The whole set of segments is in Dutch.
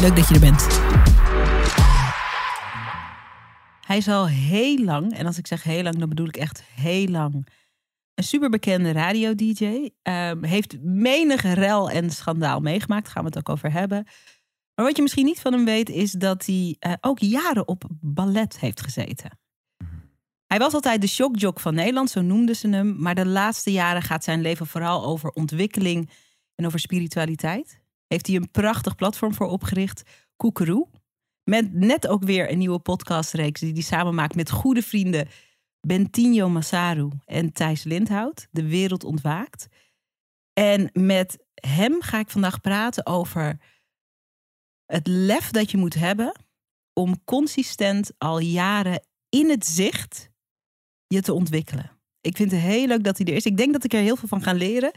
Leuk dat je er bent. Hij is al heel lang, en als ik zeg heel lang, dan bedoel ik echt heel lang, een superbekende radio-dj. Ehm, heeft menig rel en schandaal meegemaakt, daar gaan we het ook over hebben. Maar wat je misschien niet van hem weet, is dat hij uh, ook jaren op ballet heeft gezeten. Hij was altijd de shockjock van Nederland, zo noemden ze hem. Maar de laatste jaren gaat zijn leven vooral over ontwikkeling en over spiritualiteit. Heeft hij een prachtig platform voor opgericht, Koekeroe. Met net ook weer een nieuwe podcastreeks die hij samen maakt met goede vrienden Bentinho Massaru en Thijs Lindhout. De wereld ontwaakt. En met hem ga ik vandaag praten over het lef dat je moet hebben om consistent al jaren in het zicht je te ontwikkelen. Ik vind het heel leuk dat hij er is. Ik denk dat ik er heel veel van ga leren.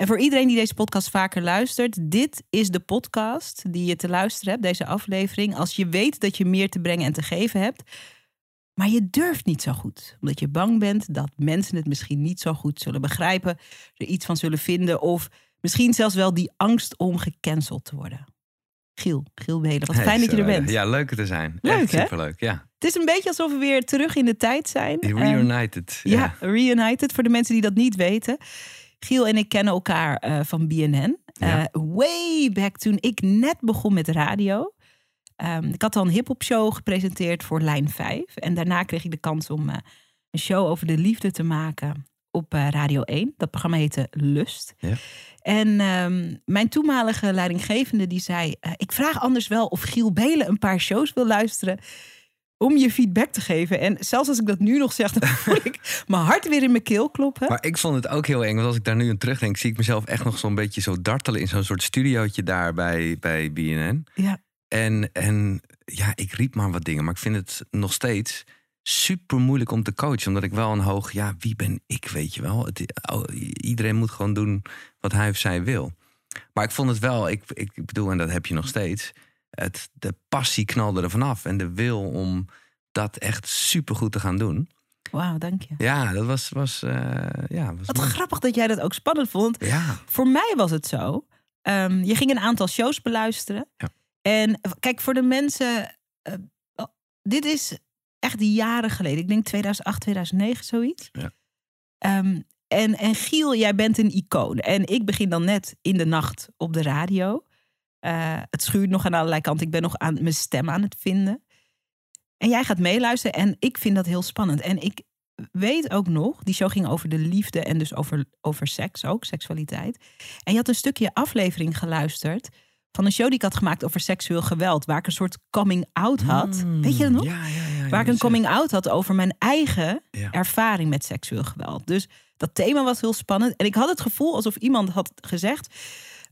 En voor iedereen die deze podcast vaker luistert, dit is de podcast die je te luisteren hebt, deze aflevering. Als je weet dat je meer te brengen en te geven hebt, maar je durft niet zo goed. Omdat je bang bent dat mensen het misschien niet zo goed zullen begrijpen, er iets van zullen vinden of misschien zelfs wel die angst om gecanceld te worden. Giel, Giel Belen, wat fijn dat je er bent. Ja, leuk te zijn. Leuk, Echt hè? superleuk, ja. Het is een beetje alsof we weer terug in de tijd zijn. Ehm, Reunited. ja, reunited. Voor de mensen die dat niet weten. Giel en ik kennen elkaar eh, van BNN. Ja. Eh, way back toen ik net begon met radio. Ehm, ik had al een hip-hop show gepresenteerd voor Lijn 5. En daarna kreeg ik de kans om eh, een show over de liefde te maken op Radio 1. Dat programma heette Lust. Ja. En ehm, mijn toenmalige leidinggevende die zei... ik vraag anders wel of Giel Belen een paar shows wil luisteren... om je feedback te geven. En zelfs als ik dat nu nog zeg... dan voel ik mijn hart weer in mijn keel kloppen. Maar ik vond het ook heel eng, want als ik daar nu aan terugdenk, zie ik mezelf echt nog zo'n beetje zo dartelen in zo'n soort studiootje daar bij, bij BNN. Ja, En, en ja, ik riep maar wat dingen, maar ik vind het nog steeds super moeilijk om te coachen, omdat ik wel een hoog, ja, wie ben ik, weet je wel? Het, oh, iedereen moet gewoon doen wat hij of zij wil. Maar ik vond het wel, ik, ik bedoel, en dat heb je nog steeds, het, de passie knalde er vanaf en de wil om dat echt super goed te gaan doen. wauw, dank je. Ja, dat was, was, eh, ja, was Wat mooi. grappig dat jij dat ook spannend vond. Ja, Voor mij was het zo. ehm, je ging een aantal shows beluisteren. Ja. En kijk, voor de mensen. eh, dit is echt jaren geleden. Ik denk 2008, 2009, zoiets. Ja. Ehm, en, en Giel, jij bent een icoon. En ik begin dan net in de nacht op de radio. Eh, het schuurt nog aan allerlei kanten. Ik ben nog aan mijn stem aan het vinden. En jij gaat meeluisteren. En ik vind dat heel spannend. En ik weet ook nog, die show ging over de liefde en dus over, over seks ook, seksualiteit. En je had een stukje aflevering geluisterd van een show die ik had gemaakt over seksueel geweld, waar ik een soort coming out had. Mm, weet je dat nog? Ja, ja, ja. waar ik een coming out had over mijn eigen ervaring met seksueel geweld. Dus dat thema was heel spannend. En ik had het gevoel alsof iemand had gezegd.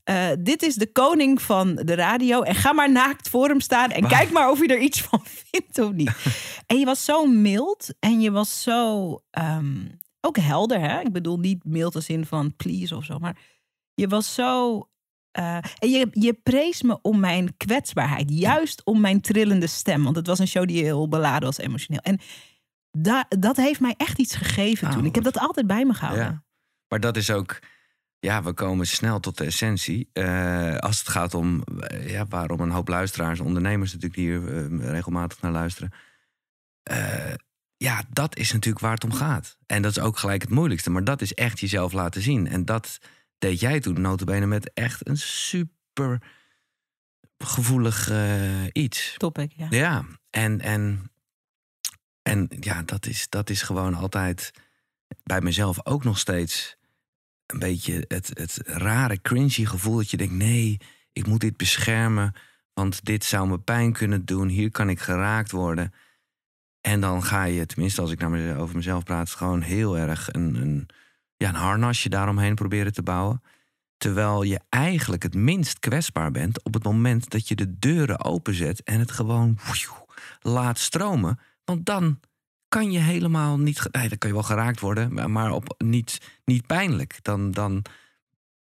Eh, dit is de koning van de radio. En ga maar naakt voor hem staan. En kijk maar of je er iets van vindt of niet. en je was zo mild. En je was zo ehm, ook helder. Hè? Ik bedoel niet mild als in van please of zo. Maar je was zo. eh, en je, je prees me om mijn kwetsbaarheid. Juist om mijn trillende stem. Want het was een show die heel beladen was, emotioneel. En da, dat heeft mij echt iets gegeven Ah, toen. Ik heb dat altijd bij me gehouden. Ja. Maar dat is ook, ja, we komen snel tot de essentie. Eh, als het gaat om, eh, ja, waarom een hoop luisteraars, ondernemers natuurlijk hier eh, regelmatig naar luisteren. Ja, dat is natuurlijk waar het om gaat. En dat is ook gelijk het moeilijkste. Maar dat is echt jezelf laten zien. En dat deed jij toen notabene met echt een super gevoelig iets. Topic, ja. Ja, en, en, en ja, dat is, dat is gewoon altijd bij mezelf ook nog steeds een beetje het, het rare, cringy gevoel dat je denkt: nee, ik moet dit beschermen, want dit zou me pijn kunnen doen, hier kan ik geraakt worden. En dan ga je, tenminste als ik naar mez- over mezelf praat, gewoon heel erg een, een, ja, een harnasje daaromheen proberen te bouwen. Terwijl je eigenlijk het minst kwetsbaar bent op het moment dat je de deuren openzet en het gewoon laat stromen. Want dan kan je helemaal niet. Nee, dan kan je wel geraakt worden, maar op, niet, niet pijnlijk. Dan, dan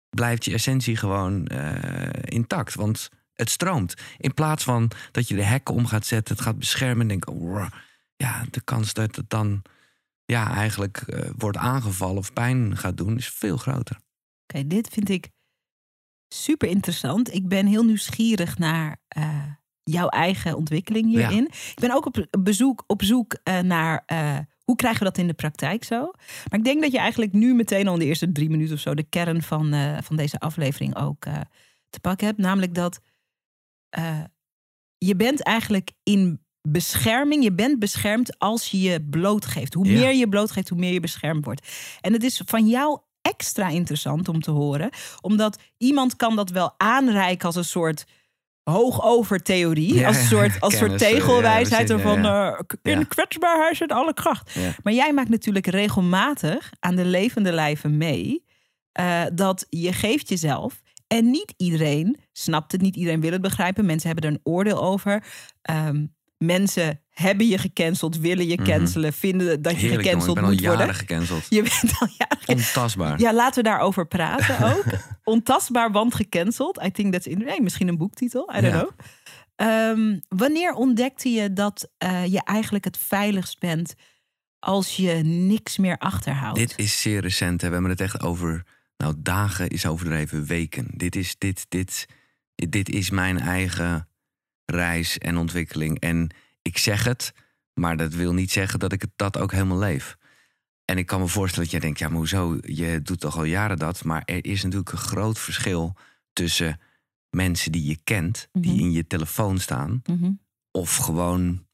blijft je essentie gewoon uh, intact. Want het stroomt. In plaats van dat je de hekken om gaat zetten, het gaat beschermen en denk, oh, ja, de kans dat het dan ja, eigenlijk uh, wordt aangevallen of pijn gaat doen, is veel groter. Oké, dit vind ik super interessant. Ik ben heel nieuwsgierig naar uh, jouw eigen ontwikkeling hierin. Ik ben ook op bezoek, op zoek uh, naar hoe krijgen we dat in de praktijk zo. Maar ik denk dat je eigenlijk nu meteen al in de eerste drie minuten of zo de kern van, van deze aflevering ook te pakken hebt. Namelijk dat je bent eigenlijk in bescherming. Je bent beschermd als je je blootgeeft. Hoe meer je blootgeeft, hoe meer je beschermd wordt. En het is van jou extra interessant om te horen. Omdat iemand kan dat wel aanreiken als een soort hoogover theorie. als een soort, als soort tegelwijsheid. Ja, van uh, in kwetsbaarheid zit alle kracht. Maar jij maakt natuurlijk regelmatig aan de levende lijven mee. Uh, dat je geeft jezelf. En niet iedereen snapt het, niet iedereen wil het begrijpen. Mensen hebben er een oordeel over. Um, mensen hebben je gecanceld, willen je mhm. cancelen, vinden dat je Heerlijk, gecanceld jongen, moet worden. jaren gecanceld. Je bent al jaren Ontastbaar. Ja, laten we daarover praten ook. Ontastbaar, want gecanceld. I think that's in, misschien een boektitel. I don't know. Um, wanneer ontdekte je dat uh, je eigenlijk het veiligst bent als je niks meer achterhoudt? Dit is zeer recent. Hè. We hebben het echt over, nou dagen is overdreven, weken. Dit is, dit, dit, dit is mijn eigen reis en ontwikkeling. En ik zeg het, maar dat wil niet zeggen dat ik het, dat ook helemaal leef. En ik kan me voorstellen dat jij denkt, ja, maar hoezo? Je doet toch al jaren dat. Maar er is natuurlijk een groot verschil tussen mensen die je kent, die mhm. in je telefoon staan, mhm. of gewoon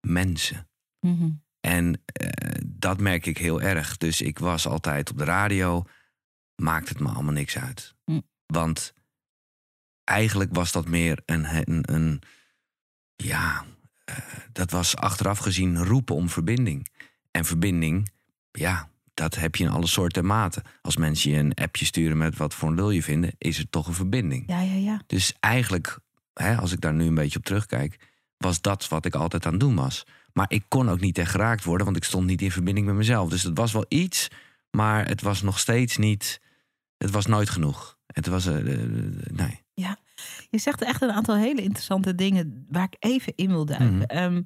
mensen. Mhm. En uh, dat merk ik heel erg. Dus ik was altijd op de radio, maakt het me allemaal niks uit. Want eigenlijk was dat meer een, een, een ja, dat was achteraf gezien roepen om verbinding. En verbinding, ja, dat heb je in alle soorten en maten. Als mensen je een appje sturen met wat voor een lul je vinden, is het toch een verbinding. Ja, ja, ja. Dus eigenlijk, hè, als ik daar nu een beetje op terugkijk, was dat wat ik altijd aan het doen was. Maar ik kon ook niet echt geraakt worden, want ik stond niet in verbinding met mezelf. Dus het was wel iets, maar het was nog steeds niet. Het was nooit genoeg. Het was. Uh, nee. Ja, je zegt echt een aantal hele interessante dingen waar ik even in wil duiken. Mhm. Ehm,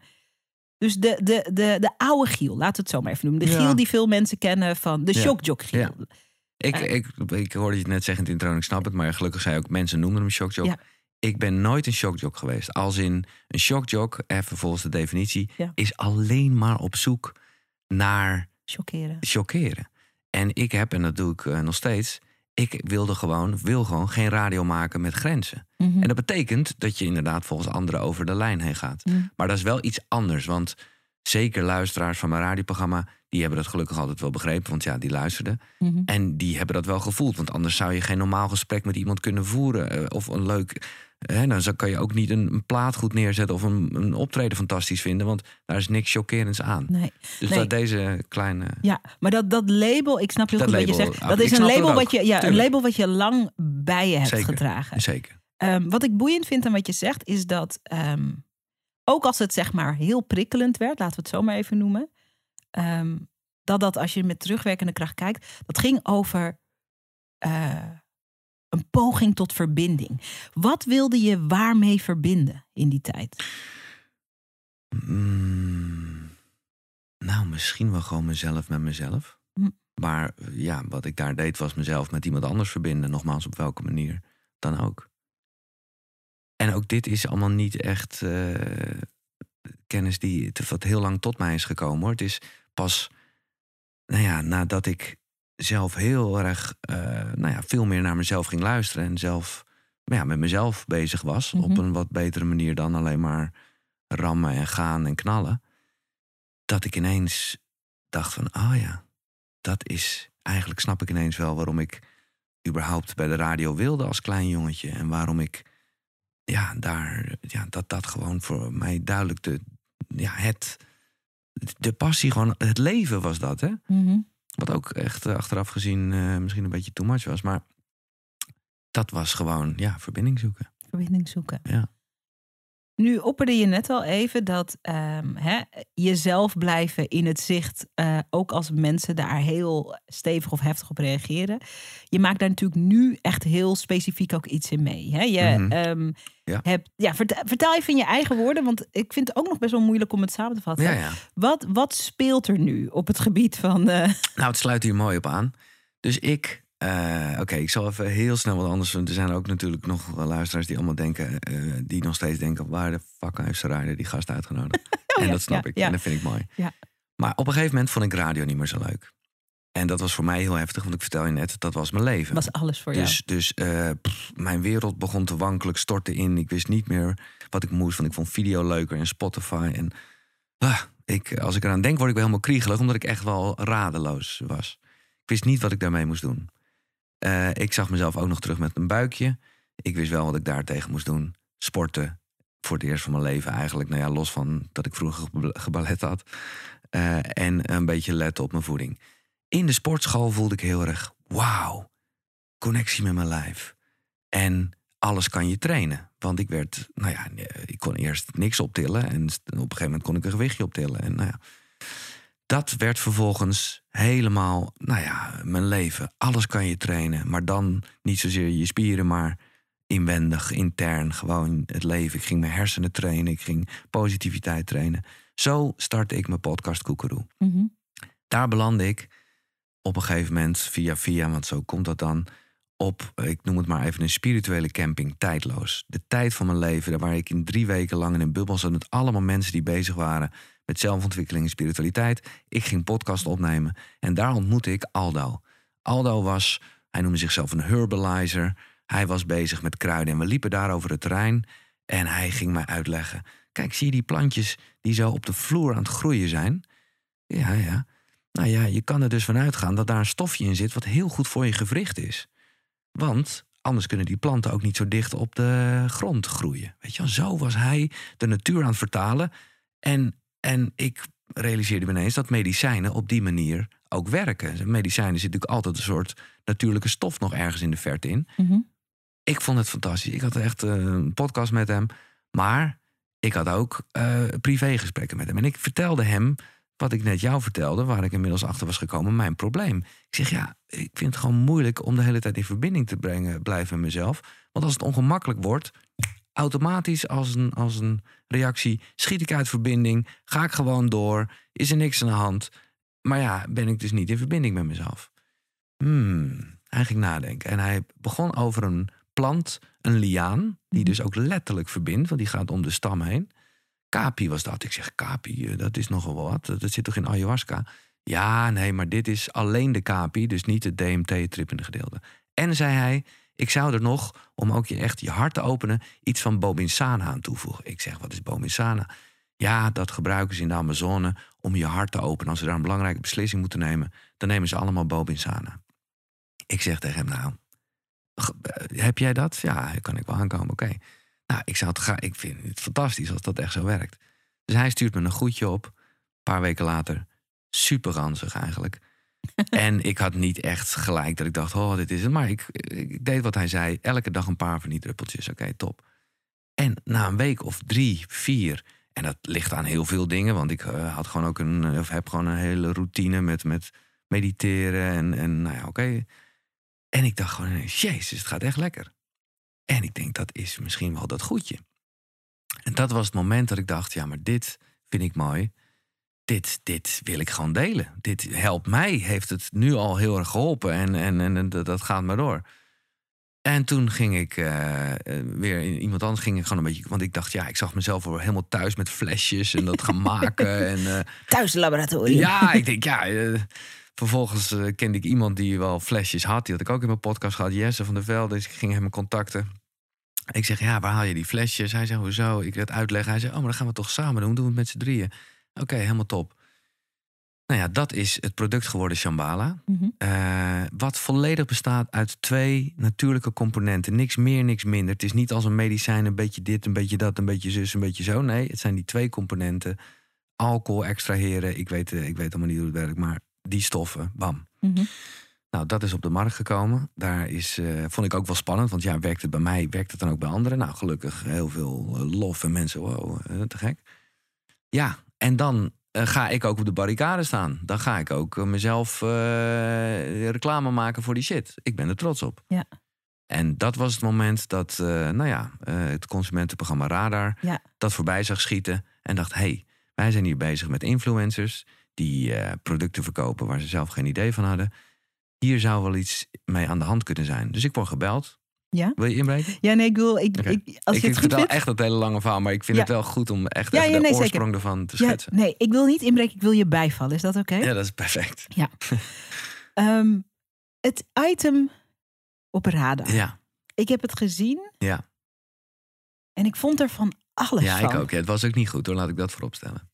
dus de, de, de, de oude Giel, laten we het zo maar even noemen. De Giel die veel mensen kennen van de shockjock Giel. Ja. Ik, uh, ik, ik hoorde je het net zeggen in het intro ik snap het. Maar gelukkig zei ook mensen noemen hem shockjock. Ja. Ik ben nooit een shockjock geweest. Als in een shockjock, even volgens de definitie, is alleen maar op zoek naar shockeren. shockeren. En ik heb, en dat doe ik uh, nog steeds, ik wilde gewoon, wil gewoon geen radio maken met grenzen. Mhm. En dat betekent dat je inderdaad volgens anderen over de lijn heen gaat. Mhm. Maar dat is wel iets anders. Want zeker luisteraars van mijn radioprogramma, die hebben dat gelukkig altijd wel begrepen. Want ja, die luisterden. Mhm. En die hebben dat wel gevoeld. Want anders zou je geen normaal gesprek met iemand kunnen voeren. Eh, of een leuk Hè, dan kan je ook niet een, een plaat goed neerzetten of een, een, optreden fantastisch vinden, want daar is niks chockerends aan. Nee. Dus dat deze kleine. Ja, maar dat, dat label, ik snap heel goed wat je zegt. Dat is een label, wat je, ja, een label wat je lang bij je hebt Zeker. gedragen. Zeker. Um, wat ik boeiend vind aan wat je zegt, is dat um, ook als het zeg maar heel prikkelend werd, laten we het zo maar even noemen, um, dat dat als je met terugwerkende kracht kijkt, dat ging over. Uh, een poging tot verbinding. Wat wilde je waarmee verbinden in die tijd? Mm, nou, misschien wel gewoon mezelf met mezelf. Hm. Maar ja, wat ik daar deed was mezelf met iemand anders verbinden. Nogmaals, op welke manier dan ook. En ook dit is allemaal niet echt uh, kennis die wat heel lang tot mij is gekomen hoor. Het is pas, nou ja, nadat ik zelf heel erg, uh, nou ja, veel meer naar mezelf ging luisteren. En zelf ja, met mezelf bezig was. Op mhm. een wat betere manier dan alleen maar rammen en gaan en knallen. Dat ik ineens dacht van, oh ja, dat is, eigenlijk snap ik ineens wel waarom ik überhaupt bij de radio wilde als klein jongetje. En waarom ik, ja, daar, ja, dat dat gewoon voor mij duidelijk de, ja, het, de passie, gewoon het leven was dat, hè. Mm wat ook echt eh, achteraf gezien uh, misschien een beetje too much was. Maar dat was gewoon, ja, verbinding zoeken. Verbinding zoeken. Ja. Nu opperde je net al even dat ehm, hè, jezelf blijven in het zicht, eh, ook als mensen daar heel stevig of heftig op reageren. Je maakt daar natuurlijk nu echt heel specifiek ook iets in mee. Hè? Je Mhm. ehm, Ja. hebt, ja, vertel, vertel even in je eigen woorden, want ik vind het ook nog best wel moeilijk om het samen te vatten. Ja, ja. Wat, wat speelt er nu op het gebied van. eh, Nou, het sluit hier mooi op aan. Dus ik, eh, oké, ik zal even heel snel wat anders doen. Er zijn ook natuurlijk nog luisteraars die allemaal denken, eh, die nog steeds denken, waar de fuck heeft Sarayda die gast uitgenodigd? en ja, dat snap ja, ik ja. en dat vind ik mooi. Ja. Maar op een gegeven moment vond ik radio niet meer zo leuk. En dat was voor mij heel heftig, want ik vertel je net, dat was mijn leven. was alles voor Dus, dus eh, pff, mijn wereld begon te wankelen, stortte in. Ik wist niet meer wat ik moest, want ik vond video leuker en Spotify. En ah, ik, als ik eraan denk, word ik wel helemaal kriegelig, omdat ik echt wel radeloos was. Ik wist niet wat ik daarmee moest doen. Eh, ik zag mezelf ook nog terug met een buikje. Ik wist wel wat ik daartegen moest doen. Sporten. Voor het eerst van mijn leven eigenlijk. Nou ja, los van dat ik vroeger geba- geballet had. Eh, en een beetje letten op mijn voeding. In de sportschool voelde ik heel erg... Wauw, connectie met mijn lijf. En alles kan je trainen. Want ik werd, nou ja, ik kon eerst niks optillen. En op een gegeven moment kon ik een gewichtje optillen. En nou ja, dat werd vervolgens helemaal, nou ja, mijn leven. Alles kan je trainen. Maar dan niet zozeer je spieren, maar inwendig, intern. Gewoon het leven. Ik ging mijn hersenen trainen. Ik ging positiviteit trainen. Zo startte ik mijn podcast Koekeroe Mhm. daar belandde ik op een gegeven moment via via, want zo komt dat dan, op, ik noem het maar even een spirituele camping, tijdloos. De tijd van mijn leven, waar ik in drie weken lang in een bubbel zat met allemaal mensen die bezig waren met zelfontwikkeling en spiritualiteit. Ik ging podcast opnemen en daar ontmoette ik Aldo. Aldo was, hij noemde zichzelf een herbalizer. Hij was bezig met kruiden en we liepen daar over het terrein en hij ging mij uitleggen. Kijk, zie je die plantjes die zo op de vloer aan het groeien zijn? Ja, ja. Nou ja, je kan er dus vanuit gaan dat daar een stofje in zit wat heel goed voor je gewricht is. Want anders kunnen die planten ook niet zo dicht op de grond groeien. Weet je zo was hij de natuur aan het vertalen. En, en ik realiseerde me ineens dat medicijnen op die manier ook werken. Medicijnen zit natuurlijk altijd een soort natuurlijke stof nog ergens in de verte in. Mhm. Ik vond het fantastisch. Ik had echt eh, een podcast met hem. Maar ik had ook eh privégesprekken met hem. En ik vertelde hem wat ik net jou vertelde, waar ik inmiddels achter was gekomen, mijn probleem. Ik zeg ja, ik vind het gewoon moeilijk om de hele tijd in verbinding te brengen, blijven met mezelf. Want als het ongemakkelijk wordt, automatisch als een, als een reactie schiet ik uit verbinding, ga ik gewoon door, is er niks aan de hand. Maar ja, ben ik dus niet in verbinding met mezelf. Hmm, hij nadenken en hij begon over een plant, een liaan, die dus ook letterlijk verbindt, want die gaat om de stam heen. Kapi was dat. Ik zeg, kapi, eh, dat is nogal wat. Dat zit toch in ayahuasca? Ja, nee, maar dit is alleen de kapi, dus niet het DMT-trippende gedeelte. En zei hij, ik zou er nog, om ook je echt je hart te openen, iets van bobinsana aan toevoegen. Ik zeg, wat is bobinsana? Ja, dat gebruiken ze in de Amazone om je hart te openen. Als ze daar een belangrijke beslissing moeten nemen, dan nemen ze allemaal bobinsana. Ik zeg tegen hem, nou, eh, heb jij dat? Ja, kan ik wel aankomen, oké. Nou, ik, zou het ga ik vind het fantastisch als dat echt zo werkt. Dus hij stuurt me een goedje op. Een paar weken later, super ranzig eigenlijk. En ik had niet echt gelijk dat ik dacht, oh, dit is het. Maar ik, ik deed wat hij zei. Elke dag een paar van die druppeltjes. Oké, top. En na een week of drie, vier... En dat ligt aan heel veel dingen. Want ik eh, had gewoon ook een, of heb gewoon een hele routine met, met mediteren. En, en nou ja, oké. En ik dacht gewoon, jezus, het gaat echt lekker. En ik denk, dat is misschien wel dat goedje. En dat was het moment dat ik dacht, ja, maar dit vind ik mooi. Dit, dit wil ik gewoon delen. Dit helpt mij, heeft het nu al heel erg geholpen. En, en, en, en dat dat gaat maar door. En toen ging ik eh, weer in iemand anders ging ik gewoon een beetje. Want ik dacht, ja, ik zag mezelf helemaal thuis met flesjes en dat gaan maken. En, eh, Thuislaboratorium. ja, ik denk, ja. eh, vervolgens kende ik iemand die wel flesjes had. Die had ik ook in mijn podcast gehad, Jesse van der Velde. Dus ik ging hem contacten. Ik zeg, ja, waar haal je die flesjes? Hij zei, hoezo? Ik werd uitleggen. Hij zei, oh, maar dan gaan we toch samen doen. Doen we het met z'n drieën. Oké, helemaal top. Nou ja, dat is het product geworden Shambhala. Mhm. Eh, wat volledig bestaat uit twee natuurlijke componenten. Niks meer, niks minder. Het is niet als een medicijn, een beetje dit, een beetje dat, een beetje zus, een beetje zo. Nee, het zijn die twee componenten. Alcohol extraheren. Ik weet, eh, ik weet allemaal niet hoe het werkt, maar die stoffen, bam. Mhm. Nou, dat is op de markt gekomen. Daar is, eh, vond ik ook wel spannend. Want ja, werkt het bij mij, werkt het dan ook bij anderen? Nou, gelukkig heel veel lof en mensen, wow, te gek. Ja, en dan eh, ga ik ook op de barricade staan. Dan ga ik ook eh, mezelf eh, reclame maken voor die shit. Ik ben er trots op. Ja. En dat was het moment dat, nou ja, het consumentenprogramma Radar Ja. dat voorbij zag schieten. En dacht, hé, hey, wij zijn hier bezig met influencers die producten verkopen waar ze zelf geen idee van hadden. Hier zou wel iets mee aan de hand kunnen zijn. Dus ik word gebeld. Ja? Wil je inbreken? Ja, nee, ik wil, ik, ik, als ik je het goed vindt. echt dat hele lange verhaal, maar ik vind Ja. het wel goed om echt Ja, ja, de zeker. oorsprong ervan te Ja, schetsen. nee, ik wil niet inbreken, ik wil je bijvallen. Is dat oké? Ja, dat is perfect. Ehm, het item op radar. Ja, Ik heb het gezien ja. en ik vond er van alles ja van. ik ook. Ja, het was ook niet goed hoor, laat ik dat voorop stellen.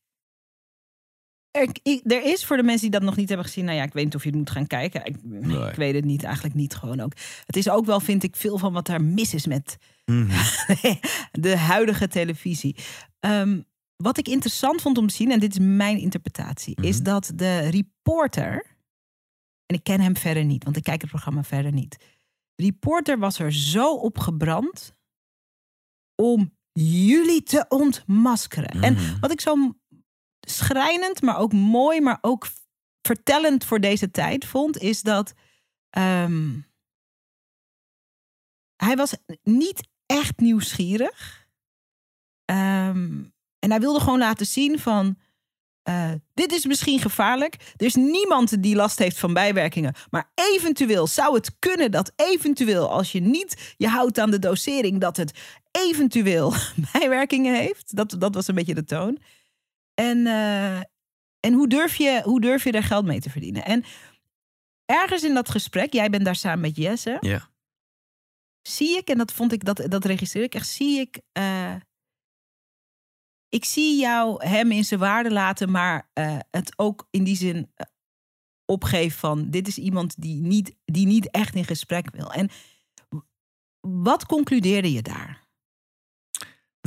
Er, er is voor de mensen die dat nog niet hebben gezien, nou ja, ik weet niet of je het moet gaan kijken. Ik, Nee. ik weet het niet, eigenlijk niet gewoon ook. Het is ook wel, vind ik, veel van wat daar mis is met Mhm. de huidige televisie. Ehm, wat ik interessant vond om te zien, en dit is mijn interpretatie, is Mhm. dat de reporter, en ik ken hem verder niet, want ik kijk het programma verder niet. De reporter was er zo op gebrand om jullie te ontmaskeren. En Mhm. wat ik zo schrijnend, maar ook mooi, maar ook vertellend voor deze tijd vond, is dat ehm, hij was niet echt nieuwsgierig. Ehm, en hij wilde gewoon laten zien van. eh, dit is misschien gevaarlijk. Er is niemand die last heeft van bijwerkingen. Maar eventueel zou het kunnen dat eventueel, als je niet je houdt aan de dosering, dat het eventueel bijwerkingen heeft. Dat, dat was een beetje de toon. En, eh, en hoe, durf je, hoe durf je daar geld mee te verdienen? En ergens in dat gesprek, jij bent daar samen met Jesse, Ja. zie ik, en dat vond ik, dat, dat registreer ik echt, zie ik. eh, ik zie jou hem in zijn waarde laten, maar eh, het ook in die zin opgeven van: dit is iemand die niet, die niet echt in gesprek wil. En wat concludeerde je daar?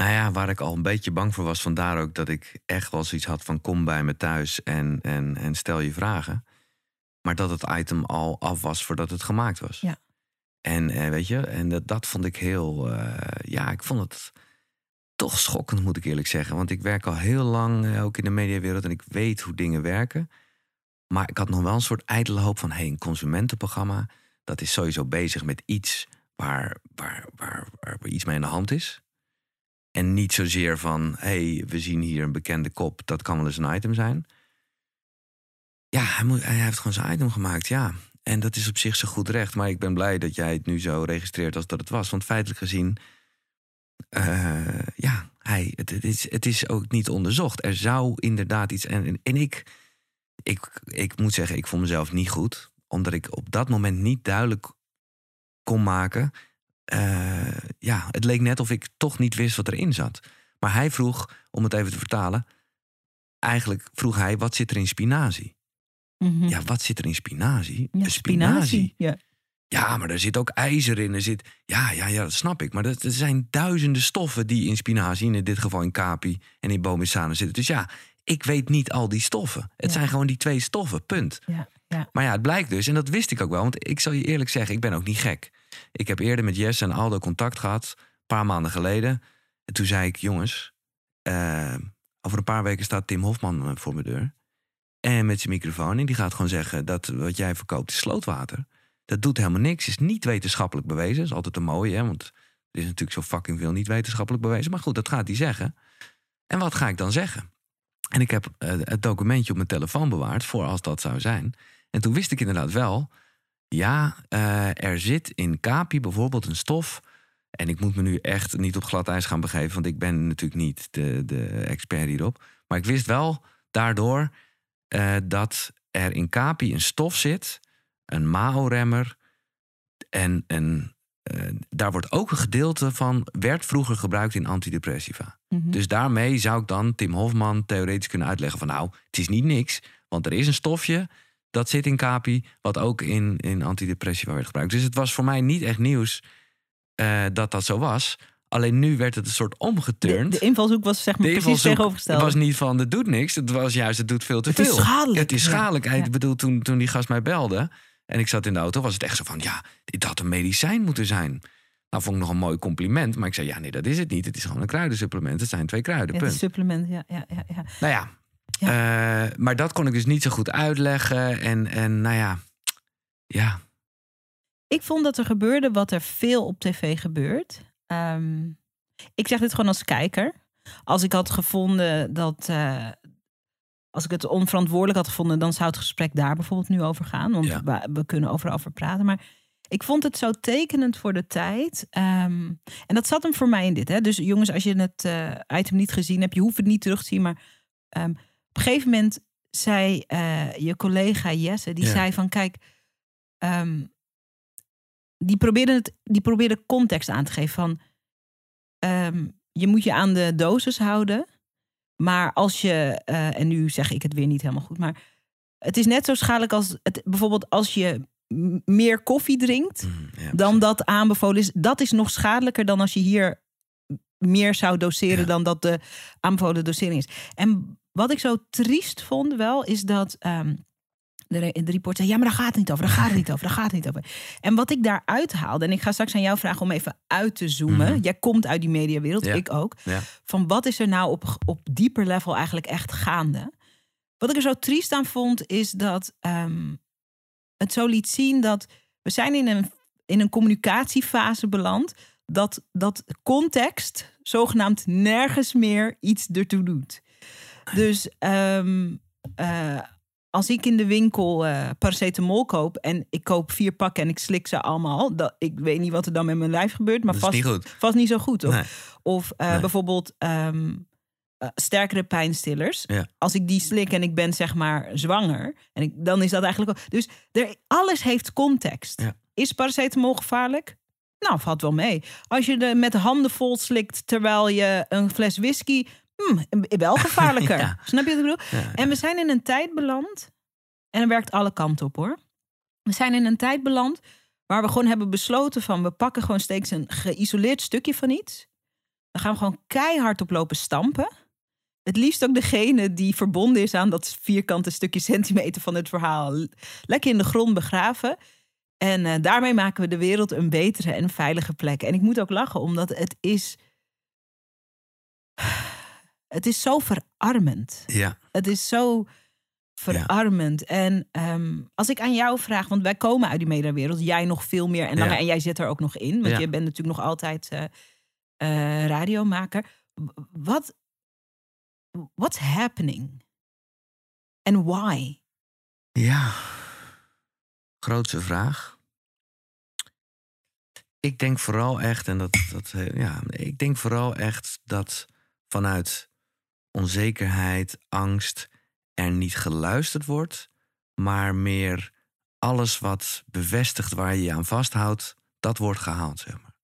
Nou ja, waar ik al een beetje bang voor was, vandaar ook dat ik echt wel zoiets had van kom bij me thuis en, en, en stel je vragen. Maar dat het item al af was voordat het gemaakt was. Ja. En eh, weet je, en dat, dat vond ik heel, eh, ja, ik vond het toch schokkend moet ik eerlijk zeggen. Want ik werk al heel lang eh, ook in de mediawereld en ik weet hoe dingen werken. Maar ik had nog wel een soort ijdele hoop van, hé, hey, een consumentenprogramma, dat is sowieso bezig met iets waar, waar, waar, waar iets mee aan de hand is. En niet zozeer van, hé, hey, we zien hier een bekende kop, dat kan wel eens een item zijn. Ja, hij, moet, hij heeft gewoon zijn item gemaakt, ja. En dat is op zich zo goed recht. Maar ik ben blij dat jij het nu zo registreert als dat het was. Want feitelijk gezien, eh, ja, hij, het, is, het is ook niet onderzocht. Er zou inderdaad iets... En, en ik, ik, ik moet zeggen, ik vond mezelf niet goed. Omdat ik op dat moment niet duidelijk kon maken... eh, ja, het leek net of ik toch niet wist wat erin zat. Maar hij vroeg, om het even te vertalen... Eigenlijk vroeg hij, wat zit er in spinazie? Mhm. Ja, wat zit er in spinazie? Ja, Een spinazie. Ja. Ja, maar er zit ook ijzer in. Er zit, ja, ja, ja, dat snap ik. Maar dat, er zijn duizenden stoffen die in spinazie, in dit geval in capi en in bomissane zitten. Dus ja, ik weet niet al die stoffen. Het Ja. zijn gewoon die twee stoffen, punt. Ja, ja. Maar ja, het blijkt dus, en dat wist ik ook wel, want ik zal je eerlijk zeggen, ik ben ook niet gek. Ik heb eerder met Jesse en Aldo contact gehad, een paar maanden geleden. En toen zei ik, jongens, eh, over een paar weken staat Tim Hofman eh, voor mijn deur. En met zijn microfoon. En die gaat gewoon zeggen dat wat jij verkoopt is slootwater. Dat doet helemaal niks. Is niet wetenschappelijk bewezen. Dat is altijd een mooie, hè? Want er is natuurlijk zo fucking veel niet wetenschappelijk bewezen. Maar goed, dat gaat hij zeggen. En wat ga ik dan zeggen? En ik heb eh, het documentje op mijn telefoon bewaard voor als dat zou zijn. En toen wist ik inderdaad wel. Ja, eh, er zit in Capi bijvoorbeeld een stof. En ik moet me nu echt niet op glad ijs gaan begeven, want ik ben natuurlijk niet de, de expert hierop. Maar ik wist wel daardoor eh, dat er in Capi een stof zit, een MAO-remmer. En, en eh, daar wordt ook een gedeelte van, werd vroeger gebruikt in antidepressiva. Mhm. Dus daarmee zou ik dan Tim Hofman theoretisch kunnen uitleggen van nou, het is niet niks, want er is een stofje dat zit in Capi, wat ook in, in antidepressiva werd gebruikt. Dus het was voor mij niet echt nieuws eh, dat dat zo was. Alleen nu werd het een soort omgeturnd. de invalshoek was zeg maar precies tegenovergesteld. was niet van het doet niks, het was juist het doet veel te Het veel. is schadelijk. Het is schadelijk. Ja. Ik bedoel, toen, toen die gast mij belde, En ik zat in de auto, was het echt zo van, ja, dit had een medicijn moeten zijn. Nou, vond ik nog een mooi compliment. Maar ik zei, ja, nee, dat is het niet. Het is gewoon een kruidensupplement. Het zijn twee kruiden, Ja, het punt. supplement, ja, ja, ja, ja. Nou ja, eh, maar dat kon ik dus niet zo goed uitleggen. En, en nou ja, ja, Ik vond dat er gebeurde wat er veel op tv gebeurt. Ehm, ik zeg dit gewoon als kijker. Als ik had gevonden dat. eh, als ik het onverantwoordelijk had gevonden, dan zou het gesprek daar bijvoorbeeld nu over gaan. Want Ja. we, we kunnen overal over praten. Maar ik vond het zo tekenend voor de tijd. Ehm, en dat zat hem voor mij in dit. Hè? Dus jongens, als je het eh, item niet gezien hebt, je hoeft het niet terug te zien. Maar ehm, op een gegeven moment zei eh, je collega Jesse, die Ja. zei van kijk, ehm, die, probeerde het, die probeerde context aan te geven van ehm, je moet je aan de dosis houden. Maar als je, eh, en nu zeg ik het weer niet helemaal goed, maar het is net zo schadelijk als het, bijvoorbeeld als je meer koffie drinkt mm, ja dan dat aanbevolen is. Dat is nog schadelijker dan als je hier meer zou doseren Ja. dan dat de aanbevolen dosering is. En wat ik zo triest vond wel, is dat ehm, de, de report zei... ja, maar daar gaat het niet over, daar gaat het niet over, daar gaat het niet over. En wat ik daaruit haalde, en ik ga straks aan jou vragen om even uit te zoomen. Mhm. Jij komt uit die mediawereld, Ja. ik ook. Ja. Van wat is er nou op, op dieper level eigenlijk echt gaande? Wat ik er zo triest aan vond, is dat ehm, het zo liet zien dat we zijn in een, in een communicatiefase beland. Dat, dat context zogenaamd nergens meer iets ertoe doet. Dus ehm, eh, als ik in de winkel eh paracetamol koop en ik koop vier pakken en ik slik ze allemaal, dat, ik weet niet wat er dan met mijn lijf gebeurt, maar vast, niet vast niet zo goed. Of, Nee. of eh, Nee. bijvoorbeeld ehm, eh, sterkere pijnstillers. Ja. Als ik die slik en ik ben zeg maar zwanger, en ik, dan is dat eigenlijk ook. Dus er, alles heeft context. Ja. Is paracetamol gevaarlijk? Nou, valt wel mee. Als je er met de handen vol slikt terwijl je een fles whisky. Hmm, wel gevaarlijker. Ja. Snap je wat ik bedoel? Ja, En we zijn in een tijd beland. En er werkt alle kanten op hoor. We zijn in een tijd beland waar we gewoon hebben besloten van we pakken gewoon steeds een geïsoleerd stukje van iets. Dan gaan we gewoon keihard op lopen stampen. Het liefst ook degene die verbonden is aan dat vierkante stukje centimeter van het verhaal. Lekker in de grond begraven. En eh, daarmee maken we de wereld een betere en veilige plek. En ik moet ook lachen, omdat het is. Het is zo verarmend. ja, Het is zo verarmend. En ehm, als ik aan jou vraag, want wij komen uit die mediawereld, jij nog veel meer en langer, Ja. en jij zit er ook nog in, want Ja. je bent natuurlijk nog altijd eh, eh, radiomaker. Wat what's happening? And why? ja. Grootste vraag. Ik denk vooral echt, en dat, dat eh, ja, ik denk vooral echt dat vanuit onzekerheid, angst er niet geluisterd wordt, maar meer alles wat bevestigt waar je je aan vasthoudt, dat wordt gehaald, zeg maar.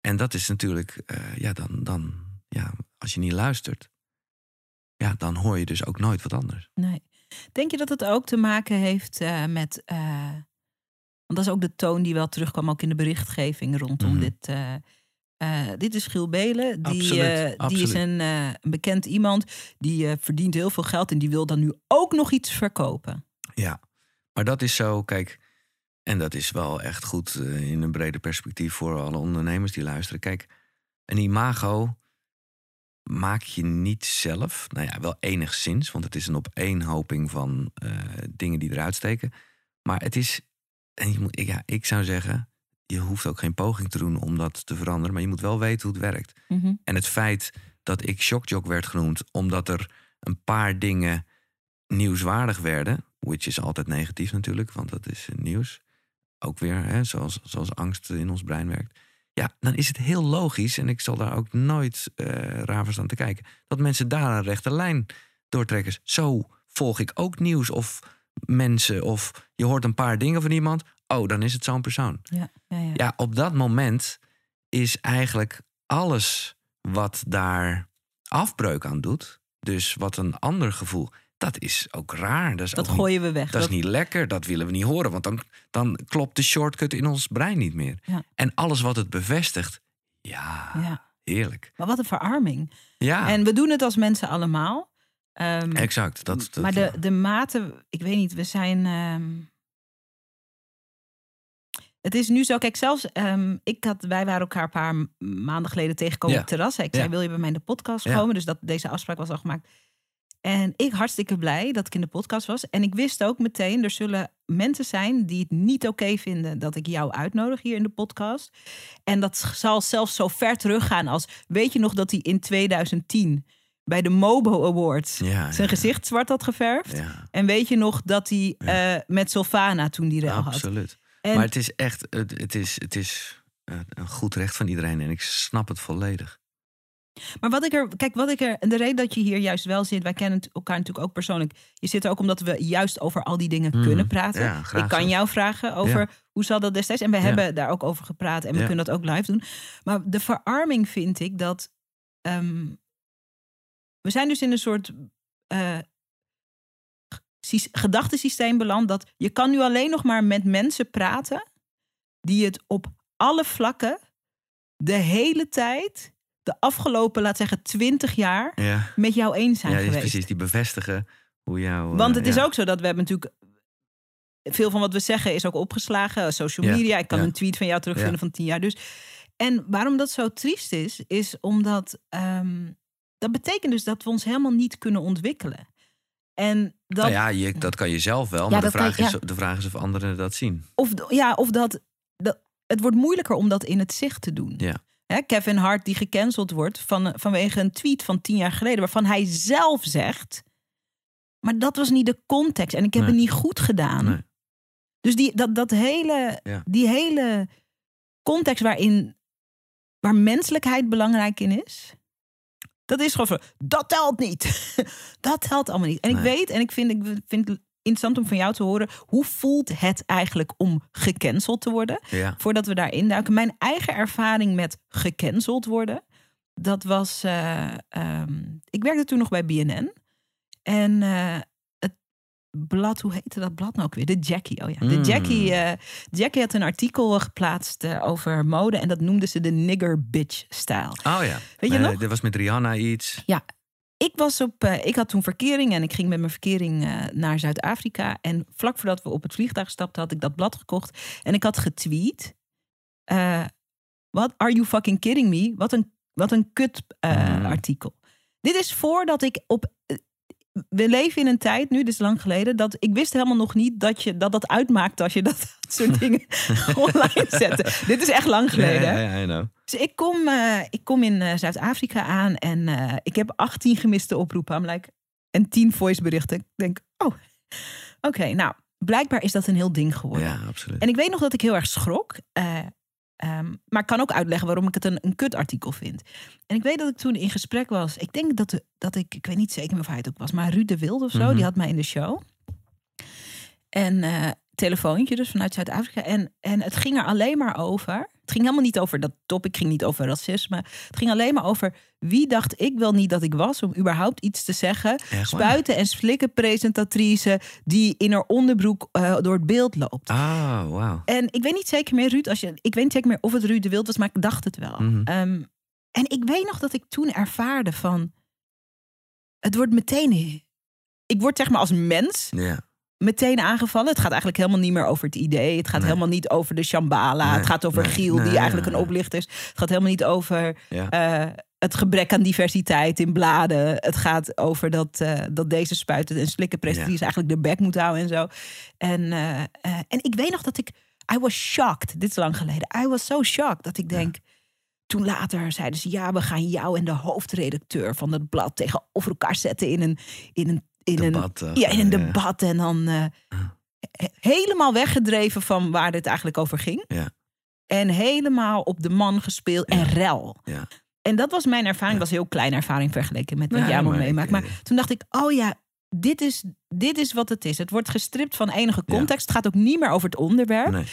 En dat is natuurlijk, eh, ja, dan, dan, ja, als je niet luistert, ja, dan hoor je dus ook nooit wat anders. Nee. Denk je dat het ook te maken heeft eh, met. eh, want dat is ook de toon die wel terugkwam, ook in de berichtgeving rondom Mhm. dit. Eh, dit is Giel Belen. Die, Absoluut, eh, die is een, eh, een bekend iemand. Die verdient heel veel geld en die wil dan nu ook nog iets verkopen. Ja, maar dat is zo, kijk, en dat is wel echt goed in een breder perspectief voor alle ondernemers die luisteren. Kijk, een imago maak je niet zelf. Nou ja, wel enigszins, want het is een opeenhoping van dingen die eruit steken. Maar het is, en je moet, ja, ik zou zeggen, je hoeft ook geen poging te doen om dat te veranderen, maar je moet wel weten hoe het werkt. Mhm. En het feit dat ik shockjock werd genoemd omdat er een paar dingen nieuwswaardig werden, which is altijd negatief natuurlijk, want dat is nieuws. Ook weer, hè, zoals, zoals angst in ons brein werkt. Ja, dan is het heel logisch, en ik zal daar ook nooit eh raar van staan te kijken, dat mensen daar een rechte lijn doortrekken. Zo volg ik ook nieuws of mensen, of je hoort een paar dingen van iemand, oh, dan is het zo'n persoon. Ja, ja, ja. Ja, op dat moment is eigenlijk alles wat daar afbreuk aan doet, dus wat een ander gevoel, dat is ook raar. Dat is, dat ook niet, gooien we weg. dat is niet lekker, dat willen we niet horen, want dan, dan klopt de shortcut in ons brein niet meer. Ja. En alles wat het bevestigt, ja, ja. heerlijk. Maar wat een verarming. Ja, En we doen het als mensen allemaal. Ehm, exact. Dat, dat, maar de, de mate, ik weet niet, we zijn. ehm, Het is nu zo, kijk, zelfs ehm, ik had, wij waren elkaar een paar maanden geleden tegengekomen Ja. op het terras. Ik Ja. zei, wil je bij mij in de podcast Ja. komen? Dus dat, deze afspraak was al gemaakt. En ik hartstikke blij dat ik in de podcast was. En ik wist ook meteen, er zullen mensen zijn die het niet oké vinden dat ik jou uitnodig hier in de podcast. En dat zal zelfs zo ver teruggaan als, weet je nog dat hij in 2010 bij de Mobo Awards Ja, zijn ja, gezicht zwart had geverfd? Ja, En weet je nog dat hij eh, met Sylvana toen die rel had? absoluut. En Maar het is echt, het, het is, het is een goed recht van iedereen en ik snap het volledig. Maar wat ik er, kijk, wat ik er, en de reden dat je hier juist wel zit, wij kennen elkaar natuurlijk ook persoonlijk. Je zit er ook omdat we juist over al die dingen Mhm. kunnen praten. Ja, graag ik kan jou vragen over Ja. hoe zat dat destijds. En we Ja. hebben daar ook over gepraat en we kunnen dat ook live doen. Maar de verarming vind ik dat. ehm, we zijn dus in een soort. eh gedachtesysteem beland dat je kan nu alleen nog maar met mensen praten die het op alle vlakken de hele tijd de afgelopen, laat zeggen, twintig jaar Ja, met jou eens zijn ja geweest. precies. Die bevestigen hoe jouw... Want eh, het is ja. ook zo dat we hebben natuurlijk veel van wat we zeggen is ook opgeslagen, social media. Ik kan een tweet van jou terugvinden van tien jaar. Dus en waarom dat zo triest is, is omdat ehm, dat betekent dus dat we ons helemaal niet kunnen ontwikkelen. En dat, Nou ja, je, dat kan je zelf wel, Ja, maar de vraag, is, de vraag is of anderen dat zien. of, ja, of dat, dat het wordt moeilijker om dat in het zicht te doen. Ja. Hè, Kevin Hart die gecanceld wordt van, vanwege een tweet van tien jaar geleden, waarvan hij zelf zegt. Maar dat was niet de context en ik heb Nee. het niet goed gedaan. Nee. Dus die, dat, dat hele, Ja. die hele context waarin waar menselijkheid belangrijk in is. Dat is gewoon van, dat telt niet. dat telt allemaal niet. En ik weet, en ik vind, ik vind het interessant om van jou te horen, hoe voelt het eigenlijk om gecanceld te worden? Ja. Voordat we daarin duiken. Mijn eigen ervaring met gecanceld worden, dat was, eh, ehm, ik werkte toen nog bij BNN. En eh, blad, hoe heette dat blad nou ook weer? De Jackie, oh ja. De Mm. Jackie, eh, Jackie had een artikel geplaatst eh, over mode en dat noemde ze de nigger bitch stijl. Oh ja. Weet je nog? Er was met Rihanna iets. Ik, was op, eh, ik had toen verkering en ik ging met mijn verkering naar Zuid-Afrika. En vlak voordat we op het vliegtuig stapten, had ik dat blad gekocht. En ik had getweet. eh, What are you fucking kidding me? Wat een, wat een kut eh, Mm. artikel. Dit is voordat ik op. We leven in een tijd, nu, dit is lang geleden, dat ik wist helemaal nog niet dat je, dat, dat uitmaakte als je dat soort dingen online zette. Dit is echt lang geleden. Ja, ja, ja. Dus ik kom, eh, ik kom in eh, Zuid-Afrika aan en eh, ik heb 18 gemiste oproepen. I'm like, en 10 voiceberichten. Ik denk, oh, oké, nou, blijkbaar is dat een heel ding geworden. Ja, absoluut. En ik weet nog dat ik heel erg schrok. Eh, ehm, maar ik kan ook uitleggen waarom ik het een, een kutartikel vind. En ik weet dat ik toen in gesprek was. Ik denk dat, de, dat ik, ik weet niet zeker of hij het ook was, maar Ruud de Wilde of zo, Mhm. die had mij in de show. En eh telefoontje dus vanuit Zuid-Afrika. En, en het ging er alleen maar over. Het ging helemaal niet over dat topic, ging niet over racisme. Het ging alleen maar over wie dacht ik wel niet dat ik was om überhaupt iets te zeggen. Spuiten en slikken presentatrice die in haar onderbroek eh, door het beeld loopt. Ah, wauw. En ik weet niet zeker meer, Ruud, als je, ik weet niet zeker meer of het Ruud de Wild was, maar ik dacht het wel. Mhm. Ehm, en ik weet nog dat ik toen ervaarde van, het wordt meteen, ik word zeg maar als mens Ja. Meteen aangevallen. Het gaat eigenlijk helemaal niet meer over het idee. Het gaat Nee. helemaal niet over de Shambhala. Nee, Het gaat over nee, Giel, die eigenlijk ja, een ja. oplichter is. Het gaat helemaal niet over Ja. eh, het gebrek aan diversiteit in bladen. Het gaat over dat, eh, dat deze spuiten en slikken presentatrice eigenlijk de bek moet houden en zo. En, eh, en ik weet nog dat ik... I was shocked. Dit is lang geleden. I was so shocked dat ik denk... Toen later zeiden ze, ja, we gaan jou en de hoofdredacteur van het blad tegenover elkaar zetten in een, in een, in een, Debat, eh, ja, in een debat. En dan eh, he- helemaal weggedreven van waar dit eigenlijk over ging. Ja. En helemaal op de man gespeeld en rel. Ja. En dat was mijn ervaring. was een heel kleine ervaring vergeleken met wat jij allemaal meemaakt. Maar eh, toen dacht ik, oh ja, dit is, dit is wat het is. Het wordt gestript van enige context. Het gaat ook niet meer over het onderwerp. Nee.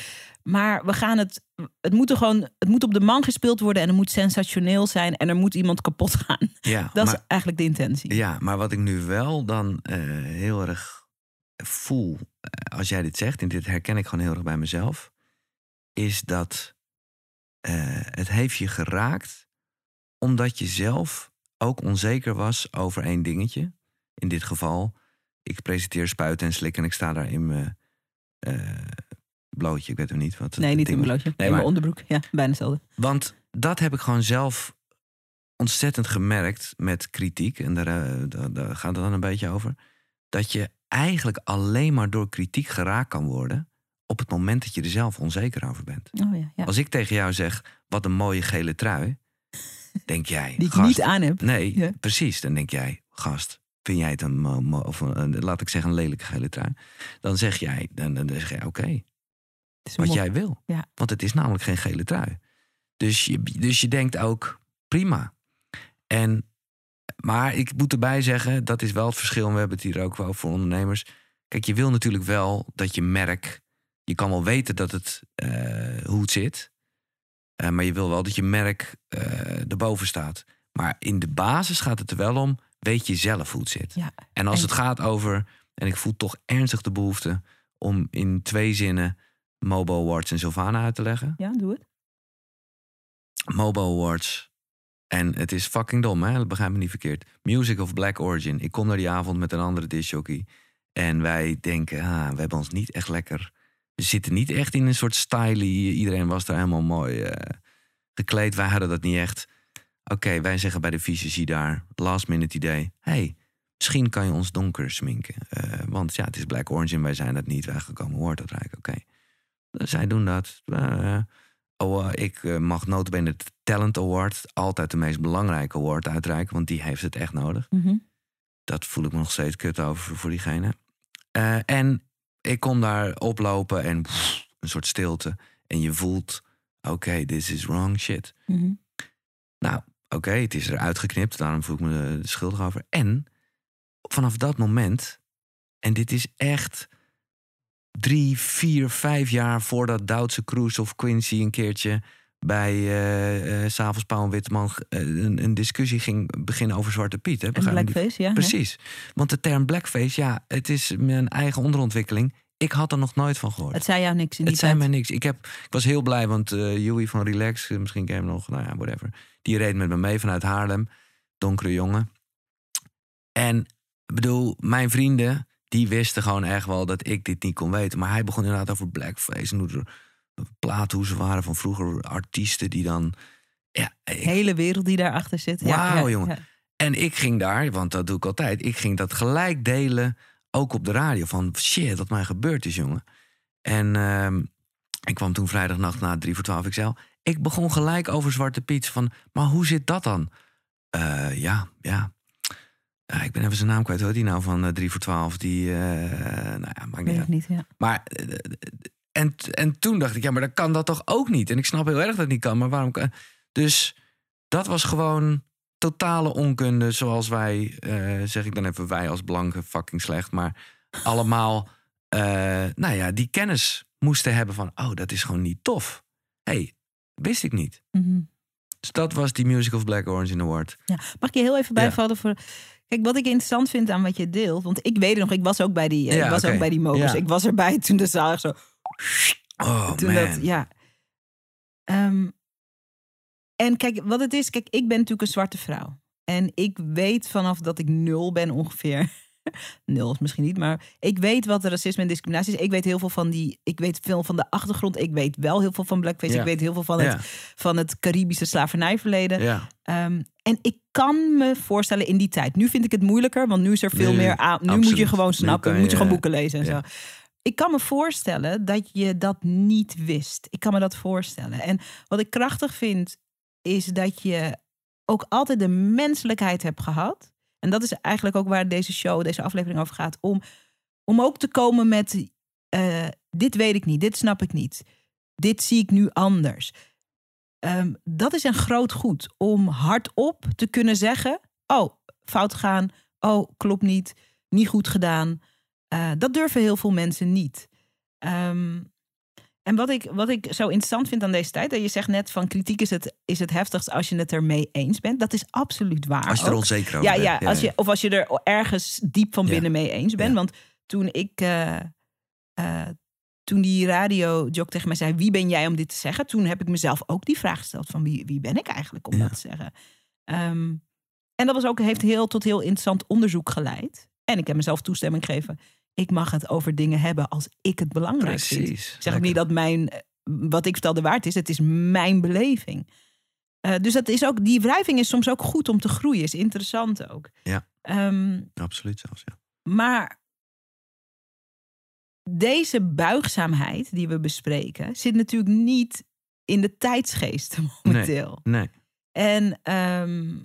Maar we gaan het. Het moet er gewoon. Het moet op de man gespeeld worden. En het moet sensationeel zijn. En er moet iemand kapot gaan. Ja, Dat maar, is eigenlijk de intentie. ja, maar wat ik nu wel dan eh, heel erg voel, eh, als jij dit zegt, en dit herken ik gewoon heel erg bij mezelf, is dat eh, het heeft je geraakt omdat je zelf ook onzeker was over één dingetje. In dit geval, ik presenteer spuiten en slikken en ik sta daar in mijn, blootje, ik weet het niet. Wat Nee, niet in blootje. Nee, in mijn maar- onderbroek. Ja, bijna hetzelfde. Want dat heb ik gewoon zelf ontzettend gemerkt met kritiek. En daar, eh, daar, daar gaat het dan een beetje over. Dat je eigenlijk alleen maar door kritiek geraakt kan worden. op het moment dat je er zelf onzeker over bent. Oh ja, ja. Als ik tegen jou zeg: wat een mooie gele trui. denk jij. Die ik gast, niet aan heb. Nee, Ja. precies. Dan denk jij: gast, vind jij het een, of een, laat ik zeggen, een lelijke gele trui? Dan zeg jij: dan, dan zeg jij oké wat jij wil. Ja. Want het is namelijk geen gele trui. Dus je, dus je denkt ook, prima. En, maar ik moet erbij zeggen, dat is wel het verschil. We hebben het hier ook wel voor ondernemers. Kijk, je wil natuurlijk wel dat je merk... Je kan wel weten dat het, eh, hoe het zit. eh, maar je wil wel dat je merk eh erboven staat. Maar in de basis gaat het er wel om... weet je zelf hoe het zit. Ja. En als En- het gaat over... en ik voel toch ernstig de behoefte... om in twee zinnen Mobile Awards en Sylvana uit te leggen. Ja, doe het. Mobile Awards. En het is fucking dom, hè? Dat begrijp me niet verkeerd. Music of Black Origin. Ik kom naar die avond met een andere discjockey. En wij denken, ah, we hebben ons niet echt lekker... We zitten niet echt in een soort style. Iedereen was daar helemaal mooi eh, gekleed. Wij hadden dat niet echt. Oké, wij zeggen bij de visagie daar, last minute idee. hey, misschien kan je ons donker sminken. Eh, want ja, het is Black Origin, wij zijn dat niet. Wij gekomen woord uitreiken, oké. Zij doen dat. Eh, Oh, eh, ik eh, mag notabene het Talent Award, altijd de meest belangrijke award, uitreiken. Want die heeft het echt nodig. Mhm. Dat voel ik me nog steeds kut over voor diegene. En ik kom daar oplopen en pff, een soort stilte. En je voelt, oké, this is wrong shit. Mhm. Nou, oké, het is eruit geknipt. Daarom voel ik me schuldig over. En vanaf dat moment, en dit is echt drie, vier, vijf jaar voordat Duitse Kroes of Quincy een keertje bij eh eh, S'avonds Pauw en Witteman eh, een, een discussie ging beginnen over Zwarte Piet. Hè? Blackface, ja. Precies. Want de term blackface, ja, het is mijn eigen onderontwikkeling. Ik had er nog nooit van gehoord. Het zei jou niks in die Het zei mij niks. Ik, heb, ik was heel blij, want eh Joey van Relax, misschien ken je hem nog, nou ja, whatever. Die reed met me mee vanuit Haarlem. Donkere jongen. En ik bedoel, mijn vrienden, die wisten gewoon echt wel dat ik dit niet kon weten. Maar hij begon inderdaad over blackface en hoe er ze waren van vroeger artiesten die dan. Ja, ik- hele wereld die daarachter zit. Wauw, ja, jongen. ja. en ik ging daar, want dat doe ik altijd. Ik ging dat gelijk delen, ook op de radio. Van shit, wat mij gebeurd is, jongen. En ehm, ik kwam toen vrijdagnacht na 3 voor 12 XL. Ik begon gelijk over Zwarte Piet. Van, maar hoe zit dat dan? Eh, ja, ja. Ja, ik ben even zijn naam kwijt. Hoor, die nou van eh, 3 voor 12. Die, eh, nou ja, maakt niet niet, ja. Maar, eh, en, en toen dacht ik, ja, maar dat kan dat toch ook niet? En ik snap heel erg dat het niet kan, maar waarom kan... Dus dat was gewoon totale onkunde, zoals wij, eh, zeg ik dan even wij als blanke, fucking slecht, maar allemaal, eh, nou ja, die kennis moesten hebben van, oh, dat is gewoon niet tof. hey, wist ik niet. Mhm. Dus dat was die Music of Black Orange in Award. Ja, mag ik je heel even bijvallen voor. Kijk, wat ik interessant vind aan wat je deelt, want ik weet het nog, ik was ook bij die, eh, Ja, ik was ook bij die. Ja. Ik was erbij toen de zaal echt zo. Oh toen man. dat, ja. Ehm, en kijk, wat het is, kijk, ik ben natuurlijk een zwarte vrouw. En ik weet vanaf dat ik nul ben ongeveer. nul is misschien niet, maar ik weet wat racisme en discriminatie is. Ik weet heel veel van die, ik weet veel van de achtergrond. Ik weet wel heel veel van blackface. Ja. Ik weet heel veel van het, van het Caribische slavernijverleden. Ja, Ehm, en ik kan me voorstellen in die tijd. Nu vind ik het moeilijker, want nu is er veel meer aan. Nu moet je gewoon snappen, moet je gewoon boeken lezen en zo. Ik kan me voorstellen dat je dat niet wist. Ik kan me dat voorstellen. En wat ik krachtig vind, is dat je ook altijd de menselijkheid hebt gehad. En dat is eigenlijk ook waar deze show, deze aflevering over gaat. Om, om ook te komen met: eh, dit weet ik niet, dit snap ik niet. Dit zie ik nu anders. Ehm, dat is een groot goed om hardop te kunnen zeggen: Oh, fout gaan. Oh, klopt niet. Niet goed gedaan. Eh, dat durven heel veel mensen niet. Ehm, en wat ik, wat ik zo interessant vind aan deze tijd, dat je zegt net van kritiek is het, is het heftigst als je het ermee eens bent. Dat is absoluut waar. als je er ook. onzeker over Ja, bent. ja, als je, of als je er ergens diep van binnen mee eens bent. Want toen ik, eh, eh, toen die radiojock tegen mij zei, wie ben jij om dit te zeggen? Toen heb ik mezelf ook die vraag gesteld van wie, wie ben ik eigenlijk om dat te zeggen? Ehm, en dat was ook, heeft heel, tot heel interessant onderzoek geleid. En ik heb mezelf toestemming gegeven. Ik mag het over dingen hebben als ik het belangrijk vind. Precies. Ik zeg ook niet dat mijn, eh, wat ik vertelde waard is. Het is mijn beleving. Eh, dus dat is ook, die wrijving is soms ook goed om te groeien. Is interessant ook. Ja. Ehm, Absoluut zelfs, ja. maar deze buigzaamheid die we bespreken... zit natuurlijk niet in de tijdsgeest momenteel. Nee, En, ehm,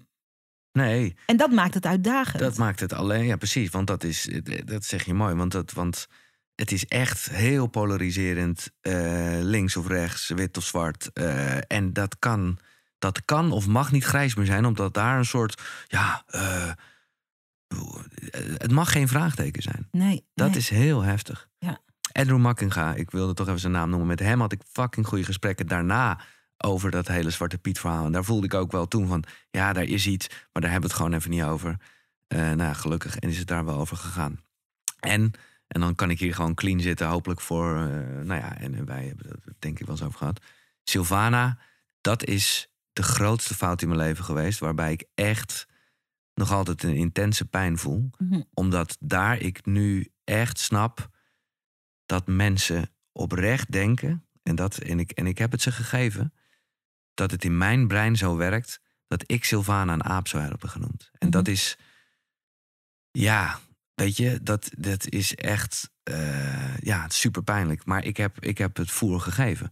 nee. en dat maakt het uitdagend. Dat maakt het alleen, ja precies, want dat is, dat zeg je mooi, want, dat, want het is echt heel polariserend, eh, links of rechts, wit of zwart. eh, en dat kan, dat kan of mag niet grijs meer zijn, omdat daar een soort, ja, eh, het mag geen vraagteken zijn. Nee, Dat nee. is heel heftig. Ja. Andrew Makkinga, ik wilde toch even zijn naam noemen. Met hem had ik fucking goede gesprekken daarna over dat hele Zwarte Piet verhaal. En daar voelde ik ook wel toen van, ja, daar is iets, maar daar hebben we het gewoon even niet over. Eh nou, gelukkig en is het daar wel over gegaan. En, en dan kan ik hier gewoon clean zitten, hopelijk voor, eh, nou ja, en wij hebben het denk ik wel eens over gehad. Sylvana, dat is de grootste fout in mijn leven geweest, waarbij ik echt nog altijd een intense pijn voel Mhm. omdat daar ik nu echt snap dat mensen oprecht denken, en, dat, en, ik, en ik heb het ze gegeven, dat het in mijn brein zo werkt dat ik Sylvana een aap zou hebben genoemd. En Mhm. dat is, ja, weet je, dat, dat is echt, eh, ja, super pijnlijk. Maar ik heb, ik heb het voer gegeven.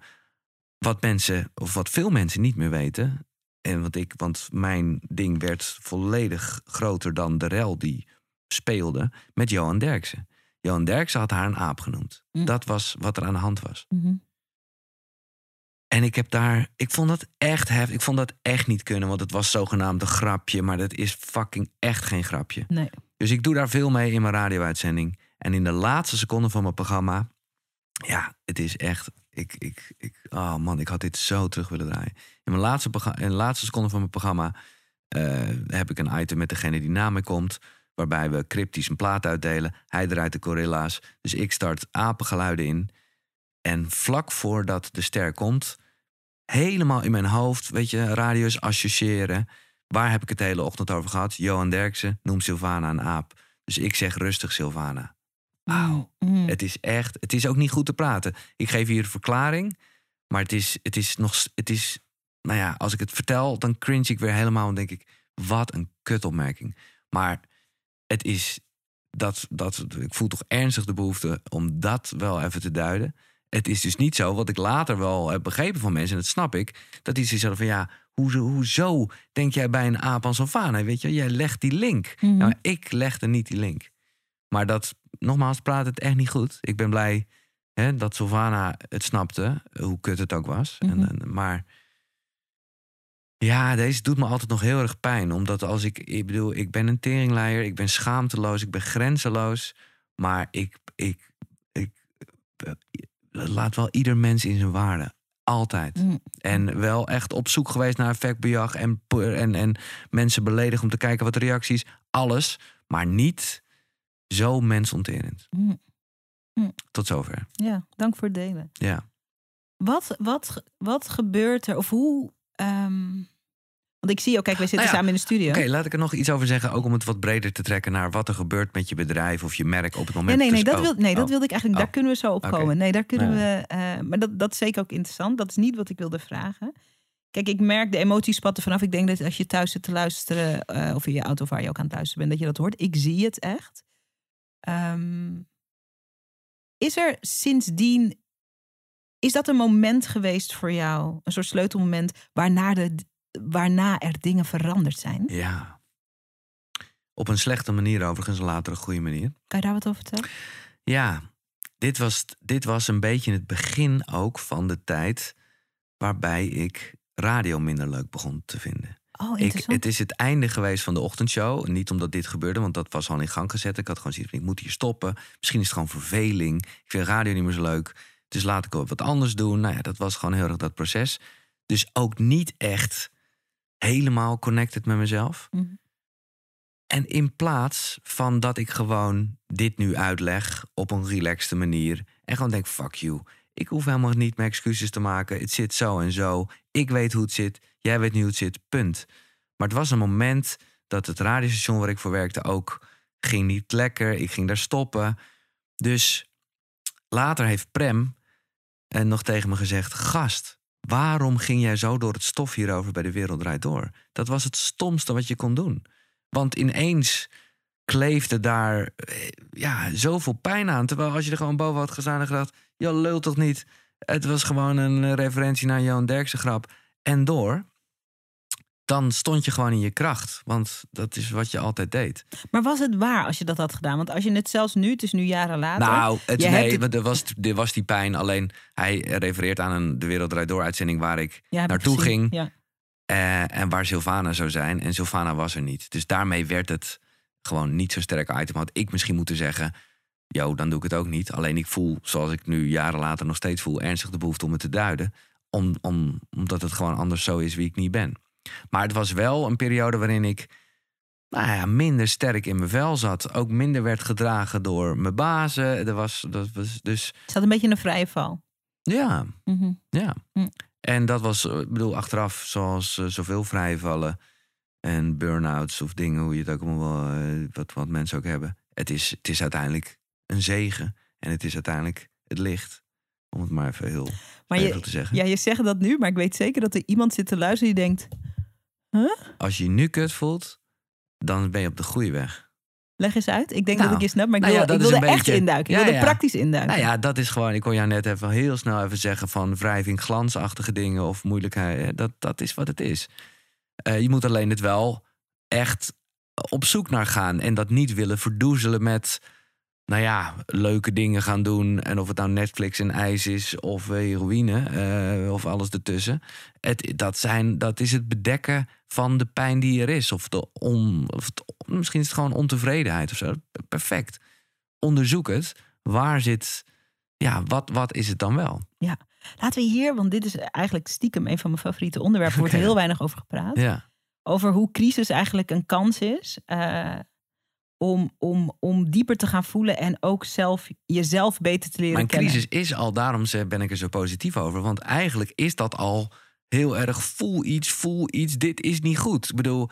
Wat mensen, of wat veel mensen niet meer weten, en want, ik, want mijn ding werd volledig groter dan de rel die speelde met Johan Derksen. Johan Derksen had haar een aap genoemd. Mm. Dat was wat er aan de hand was. Mhm. En ik heb daar, ik vond dat echt heftig. Ik vond dat echt niet kunnen, want het was zogenaamd een grapje, maar dat is fucking echt geen grapje. Nee. Dus ik doe daar veel mee in mijn radio-uitzending. En in de laatste seconde van mijn programma, ja, het is echt. Ik, ik, ik, oh man, ik had dit zo terug willen draaien. In, mijn laatste, in de laatste seconde van mijn programma eh, heb ik een item met degene die na me komt. Waarbij we cryptisch een plaat uitdelen. Hij draait de gorilla's. Dus ik start apengeluiden in. En vlak voordat de ster komt, helemaal in mijn hoofd, weet je, radius associëren. Waar heb ik het de hele ochtend over gehad? Johan Derksen noemt Sylvana een aap. Dus ik zeg rustig Sylvana. Auw. Mhm. Het is echt, het is ook niet goed te praten. Ik geef hier een verklaring, maar het is, het is nog, het is, nou ja, als ik het vertel, dan cringe ik weer helemaal en denk ik, wat een kutopmerking. Maar het is, dat, dat, ik voel toch ernstig de behoefte om dat wel even te duiden. Het is dus niet zo, wat ik later wel heb begrepen van mensen, en dat snap ik, dat die zoiets hadden van ja, hoezo, hoezo denk jij bij een aap aan? Weet je, jij legt die link. Mhm. Nou, ik legde niet die link. Maar dat, nogmaals, praat het echt niet goed. Ik ben blij hè, dat Sylvana het snapte, hoe kut het ook was. Mhm. en, en- maar ja, deze doet me altijd nog heel erg pijn. Omdat als ik, ik bedoel, ik ben een teringleier, ik ben schaamteloos, ik ben grenzeloos. Maar ik, ik, ik, laat wel ieder mens in zijn waarde. Altijd. Mhm. En wel echt op zoek geweest naar effectbejag en, en, en mensen beledigen om te kijken wat de reacties. Alles, maar niet zo mensonterend. Mhm. Tot zover. Ja, dank voor het delen. Ja. Wat, wat, wat gebeurt er, of hoe... ehm, want ik zie ook, kijk, wij zitten Nou ja, samen in de studio. Oké, laat ik er nog iets over zeggen. Ook om het wat breder te trekken naar wat er gebeurt met je bedrijf of je merk op het moment. nee, nee, Dus- dat, oh, wil, nee dat oh. wilde ik eigenlijk. Oh. Daar kunnen we zo op komen. Nee, daar kunnen we. eh, maar dat, dat is zeker ook interessant. Dat is niet wat ik wilde vragen. Kijk, ik merk de emoties spatten vanaf. Ik denk dat als je thuis zit te luisteren, eh, of in je auto of waar je ook aan luisteren bent, dat je dat hoort. Ik zie het echt. Ehm, is er sindsdien. Is dat een moment geweest voor jou? Een soort sleutelmoment waarna, de, waarna er dingen veranderd zijn? Ja. Op een slechte manier overigens, later een goede manier. Kan je daar wat over vertellen? Ja, dit was, dit was een beetje het begin ook van de tijd waarbij ik radio minder leuk begon te vinden. Oh, Ik, het is het einde geweest van de ochtendshow. Niet omdat dit gebeurde, want dat was al in gang gezet. Ik had gewoon zoiets van, ik moet hier stoppen. Misschien is het gewoon verveling. Ik vind radio niet meer zo leuk. Dus laat ik wat anders doen. Nou ja, dat was gewoon heel erg dat proces. Dus ook niet echt helemaal connected met mezelf. Mhm. En in plaats van dat ik gewoon dit nu uitleg op een relaxte manier. En gewoon denk, fuck you. Ik hoef helemaal niet meer excuses te maken. Het zit zo en zo. Ik weet hoe het zit. Jij weet nu hoe het zit. Punt. Maar het was een moment dat het radiostation waar ik voor werkte ook ging niet lekker. Ik ging daar stoppen. Dus later heeft Prem eh, nog tegen me gezegd: Gast, waarom ging jij zo door het stof hierover bij de Wereld Draait Door? Dat was het stomste wat je kon doen. Want ineens kleefde daar eh, ja, zoveel pijn aan. Terwijl als je er gewoon boven had gestaan en gedacht... je lult toch niet? Het was gewoon een referentie naar Johan Derksen grap. En door, dan stond je gewoon in je kracht. Want dat is wat je altijd deed. Maar was het waar als je dat had gedaan? Want als je het zelfs nu, het is nu jaren later... Nou, het, je nee, er was, er was die pijn. Alleen hij refereert aan een De Wereld Draait Door uitzending... waar ik Ja, ik naartoe ging. Ja. Eh, en waar Sylvana zou zijn. En Sylvana was er niet. Dus daarmee werd het gewoon niet zo'n sterk item. Had ik misschien moeten zeggen... Yo, dan doe ik het ook niet. Alleen ik voel, zoals ik nu jaren later nog steeds voel... ernstig de behoefte om het te duiden. Om, om, omdat het gewoon anders zo is wie ik niet ben. Maar het was wel een periode waarin ik... Nou ja, minder sterk in mijn vel zat. Ook minder werd gedragen door mijn bazen. Er was, dat was dus... Het zat een beetje in een vrije val. Ja, Mhm. ja. Hm. En dat was, eh, ik bedoel, achteraf, zoals eh, zoveel vrijvallen en burn-outs of dingen, hoe je het ook allemaal wel, eh, wat, wat mensen ook hebben. Het is, het is uiteindelijk een zegen en het is uiteindelijk het licht. Om het maar even heel Maar je, te zeggen. ja, je zegt dat nu, maar ik weet zeker dat er iemand zit te luisteren die denkt... Als je je nu kut voelt, dan ben je op de goede weg. Leg eens uit. Ik denk Nou, dat ik je snap, maar ik nou ja, wil, ik dat is wil er een echt beetje- induiken. Ik Ja, wil er ja. praktisch induiken. Nou ja, dat is gewoon, ik kon jou net even heel snel even zeggen van wrijving, glansachtige dingen of moeilijkheid. Eh, Dat, dat is wat het is. Eh, je moet alleen het wel echt op zoek naar gaan en dat niet willen verdoezelen met, nou ja, leuke dingen gaan doen. En of het nou Netflix en ijs is of eh, heroïne eh, of alles ertussen. Het, dat, zijn, dat is het bedekken van de pijn die er is. Of, de on, of het- misschien is het gewoon ontevredenheid of zo. Perfect. Onderzoek het. Waar zit ja, wat, wat is het dan wel? Laten we hier, want dit is eigenlijk stiekem een van mijn favoriete onderwerpen. Er wordt heel weinig over gepraat. Ja, Over hoe crisis eigenlijk een kans is. eh, om, om, om dieper te gaan voelen en ook zelf, jezelf beter te leren mijn kennen. crisis is al, daarom ben ik er zo positief over. Want eigenlijk is dat al heel erg voel iets, voel iets, dit is niet goed. Ik bedoel,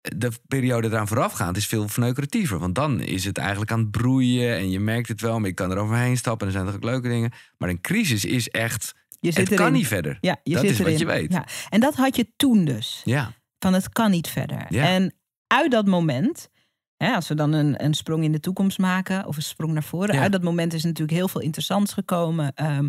de periode eraan voorafgaand is veel verneukeratiever. Want dan is het eigenlijk aan het broeien en je merkt het wel, maar je kan er overheen stappen en er zijn toch ook leuke dingen. Maar een crisis is echt, Je zit het kan niet verder. Ja, je Dat zit is wat je weet. Ja. En dat had je toen dus. Ja, Van het kan niet verder. Ja. En uit dat moment, hè, als we dan een, een sprong in de toekomst maken, of een sprong naar voren, Ja. uit dat moment is natuurlijk heel veel interessants gekomen. Ehm,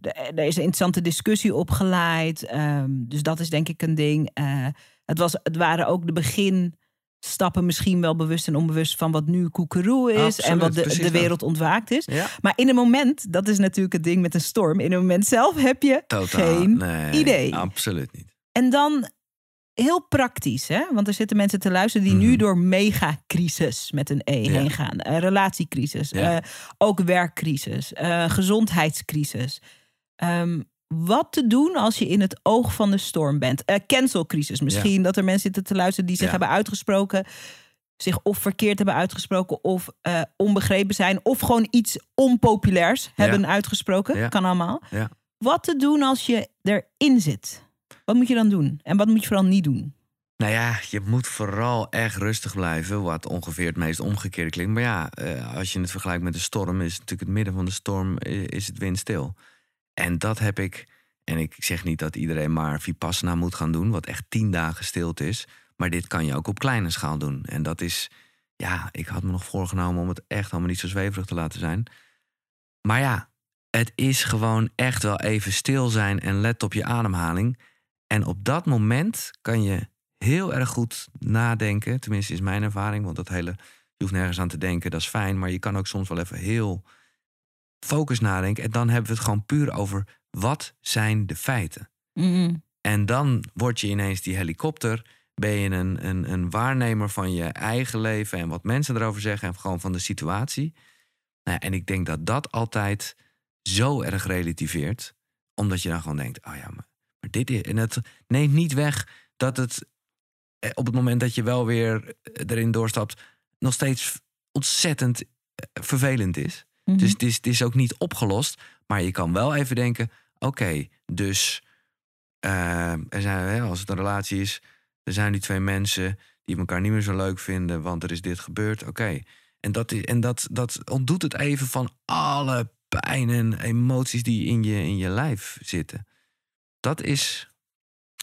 de- er is een interessante discussie opgeleid. ehm, dus dat is denk ik een ding. Eh, het, was, het waren ook de beginstappen, misschien wel bewust en onbewust, van wat nu koekeroe is en wat de, de wereld ontwaakt is. ja. Maar in een moment, dat is natuurlijk het ding met een storm. In een moment zelf heb je totaal. geen nee, idee. Absoluut niet. En dan heel praktisch, hè? want er zitten mensen te luisteren die nu Mhm. door megacrisis met een E Ja. heen gaan. Eh, relatiecrisis, Ja. eh, ook werkcrisis, eh, gezondheidscrisis. Ehm, wat te doen als je in het oog van de storm bent? Cancelcrisis misschien, dat er mensen zitten te luisteren die zich hebben uitgesproken, zich of verkeerd hebben uitgesproken, of onbegrepen zijn, of gewoon iets onpopulairs hebben uitgesproken. Kan allemaal. Wat te doen als je erin zit? Wat moet je dan doen? En wat moet je vooral niet doen? Nou ja, je moet vooral echt rustig blijven. Wat ongeveer het meest omgekeerde klinkt. Maar ja, eh, als je het vergelijkt met de storm, is natuurlijk het midden van de storm eh, is het windstil. En dat heb ik. En ik zeg niet dat iedereen maar Vipassana moet gaan doen, wat echt tien dagen stilte is. Maar dit kan je ook op kleine schaal doen. En dat is, ja, ik had me nog voorgenomen om het echt allemaal niet zo zweverig te laten zijn. Maar ja, het is gewoon echt wel even stil zijn en let op je ademhaling. En op dat moment kan je heel erg goed nadenken. Tenminste, is mijn ervaring. Want dat hele, je hoeft nergens aan te denken, dat is fijn. Maar je kan ook soms wel even heel focus nadenken. En dan hebben we het gewoon puur over wat zijn de feiten. En dan word je ineens die helikopter. Ben je een, een, een waarnemer van je eigen leven en wat mensen erover zeggen en gewoon van de situatie. Nou en ik denk dat dat altijd zo erg relativeert, omdat je dan gewoon denkt: oh ja, maar, maar dit is. En het neemt niet weg dat het eh, op het moment dat je wel weer erin doorstapt, nog steeds ontzettend eh, vervelend is. Mhm. Dus het is, het is ook niet opgelost. Maar je kan wel even denken: oké, dus eh, er zijn, als het een relatie is, er zijn die twee mensen die elkaar niet meer zo leuk vinden, want er is dit gebeurd. Oké. En, dat, is, en dat, dat ontdoet het even van alle pijn en emoties die in je, in je lijf zitten. Dat is.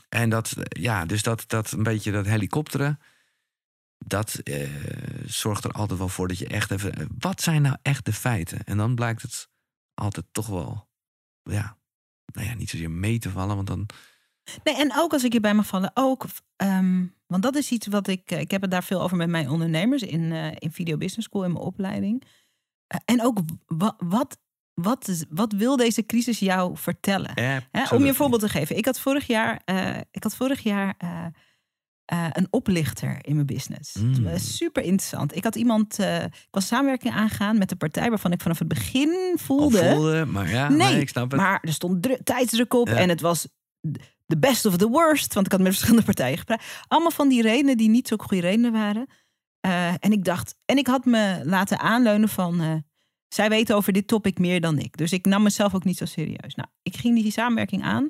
En dat, ja, dus dat, dat een beetje dat helikopteren. Dat eh, zorgt er altijd wel voor dat je echt even. Wat zijn nou echt de feiten? En dan blijkt het altijd toch wel. Ja, nou ja, niet zozeer mee te vallen, want dan. Nee, en ook als ik je bij mag vallen, ook. ehm, want dat is iets wat ik. eh, Ik heb het daar veel over met mijn ondernemers in, eh, in Video Business School in mijn opleiding. Eh, en ook wa- wat, wat, wat wil deze crisis jou vertellen? Hè, om je een voorbeeld te geven. Ik had vorig jaar, eh, ik had vorig jaar eh, eh, een oplichter in mijn business. Mm. Super interessant. Ik had iemand, ik was samenwerking aangaan met een partij waarvan ik vanaf het begin Al voelde. voelde, maar ja, nee, ik snap het. maar er stond dru- tijdsdruk op Ja. en het was de best of the worst. Want ik had met verschillende partijen gepraat. Allemaal van die redenen die niet zo goede redenen waren. En ik dacht, en ik had me laten aanleunen van, zij weten over dit topic meer dan ik. Dus ik nam mezelf ook niet zo serieus. Nou, ik ging die samenwerking aan.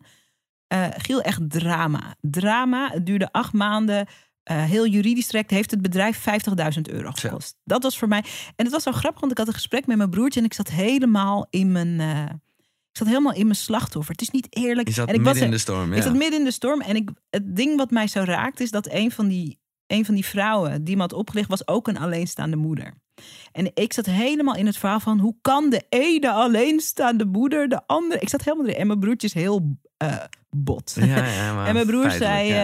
Eh Giel, echt drama. Drama. Het duurde acht maanden. Eh, heel juridisch traject heeft het bedrijf 50.000 euro gekost. Dat was voor mij. En het was zo grappig, want ik had een gesprek met mijn broertje en ik zat helemaal in mijn. eh, ik zat helemaal in mijn slachtoffer. Het is niet eerlijk. je zat en ik midden was, in de storm. Ja. ik zat midden in de storm. En ik, het ding wat mij zo raakt is dat een van die, een van die vrouwen die me had opgelicht was ook een alleenstaande moeder. En ik zat helemaal in het verhaal van hoe kan de ene alleenstaande moeder de andere. Ik zat helemaal erin. En mijn broertje is heel eh, bot. Ja, ja, maar en mijn broer zei: ja.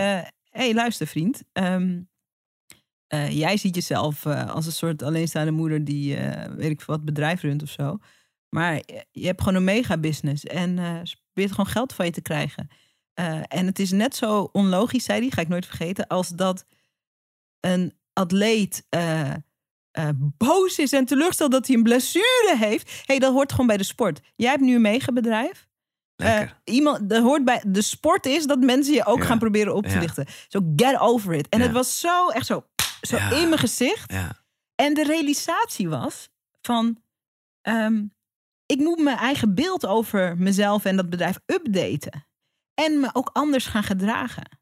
Hé, hey, luister, vriend. ehm, eh, jij ziet jezelf eh, als een soort alleenstaande moeder die, eh, weet ik wat, bedrijf runt of zo. Maar je- hebt gewoon een mega business en eh ze probeert gewoon geld van je te krijgen. Eh, en het is net zo onlogisch, zei hij, ga ik nooit vergeten, als dat een atleet eh, eh, boos is en teleurgesteld dat hij een blessure heeft. hey, dat hoort gewoon bij de sport. Jij hebt nu een megabedrijf. Lekker. Eh, iemand, dat hoort bij de sport is dat mensen je ook Ja. gaan proberen op te Ja. lichten. Zo get over it. En Ja. het was zo echt zo, zo in mijn gezicht. ja. En de realisatie was van ehm, ik moet mijn eigen beeld over mezelf en dat bedrijf updaten. En me ook anders gaan gedragen.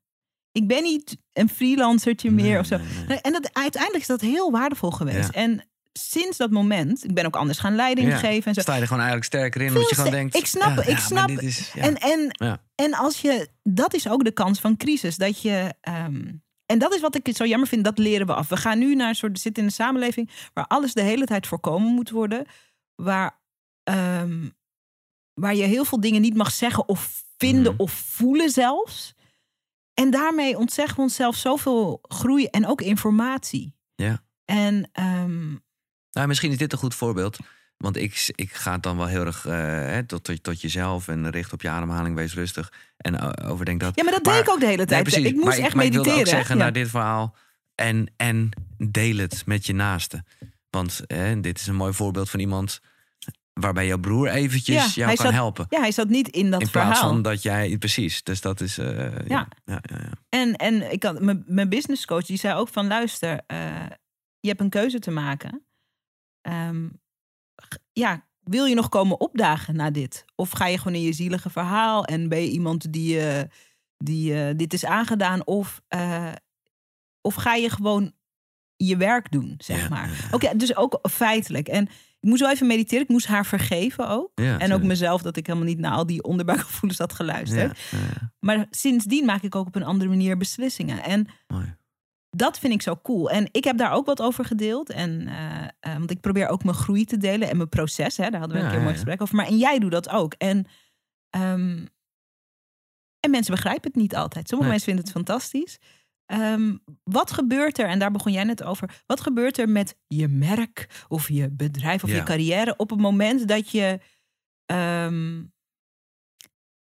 Ik ben niet een freelancertje meer Nee, of zo. nee, nee. Nee, En dat, uiteindelijk is dat heel waardevol geweest. Ja. En sinds dat moment, ik ben ook anders gaan leiding Ja. geven en zo. Sta je er gewoon eigenlijk sterker in, omdat je gewoon denkt... ik snap- ja, ik snap- is. En, en, en als je, dat is ook de kans van crisis. Dat je, ehm, en dat is wat ik zo jammer vind, dat leren we af. We gaan nu naar een soort, zitten in een samenleving waar alles de hele tijd voorkomen moet worden. Waar, ehm, waar je heel veel dingen niet mag zeggen of vinden Mhm. of voelen zelfs. En daarmee ontzeggen we onszelf zoveel groei en ook informatie. Ja. En ehm, Nou, misschien is dit een goed voorbeeld. Want ik, ik ga het dan wel heel erg eh, hè, tot, tot, tot jezelf en richt op je ademhaling, wees rustig. En eh, overdenk dat. ja, maar dat Maar- deed ik ook de hele Nee, tijd. precies. ik moest maar echt maar mediteren. Ik wilde ook zeggen Ja. naar dit verhaal. En, en deel het met je naaste. Want hè, dit is een mooi voorbeeld van iemand waarbij jouw broer eventjes Ja, jou kan zat- helpen. Ja, hij zat niet in dat in verhaal. plaats van dat jij... Precies, dus dat is... eh, ja. Ja. Ja. En, en ik had, mijn, mijn business coach die zei ook van luister, eh, je hebt een keuze te maken. Ehm, ja, wil je nog komen opdagen na dit? Of ga je gewoon in je zielige verhaal en ben je iemand die, eh, die dit is aangedaan? Of, of ga je gewoon je werk doen, zeg Ja, maar. Oké, dus ook feitelijk. En ik moest wel even mediteren. Ik moest haar vergeven ook. Ja, en ook mezelf dat ik helemaal niet naar al die onderbuikgevoelens had geluisterd. Ja, ja, ja. Maar sindsdien maak ik ook op een andere manier beslissingen. En Mooi. dat vind ik zo cool. En ik heb daar ook wat over gedeeld. En, eh, eh, want ik probeer ook mijn groei te delen en mijn proces. Hè, daar hadden we een keer een mooi gesprek over. Maar en jij doet dat ook. En, ehm, en mensen begrijpen het niet altijd. Sommige Nee. mensen vinden het fantastisch. Ehm, wat gebeurt er, en daar begon jij net over, wat gebeurt er met je merk of je bedrijf of Ja. je carrière op het moment dat je, ehm,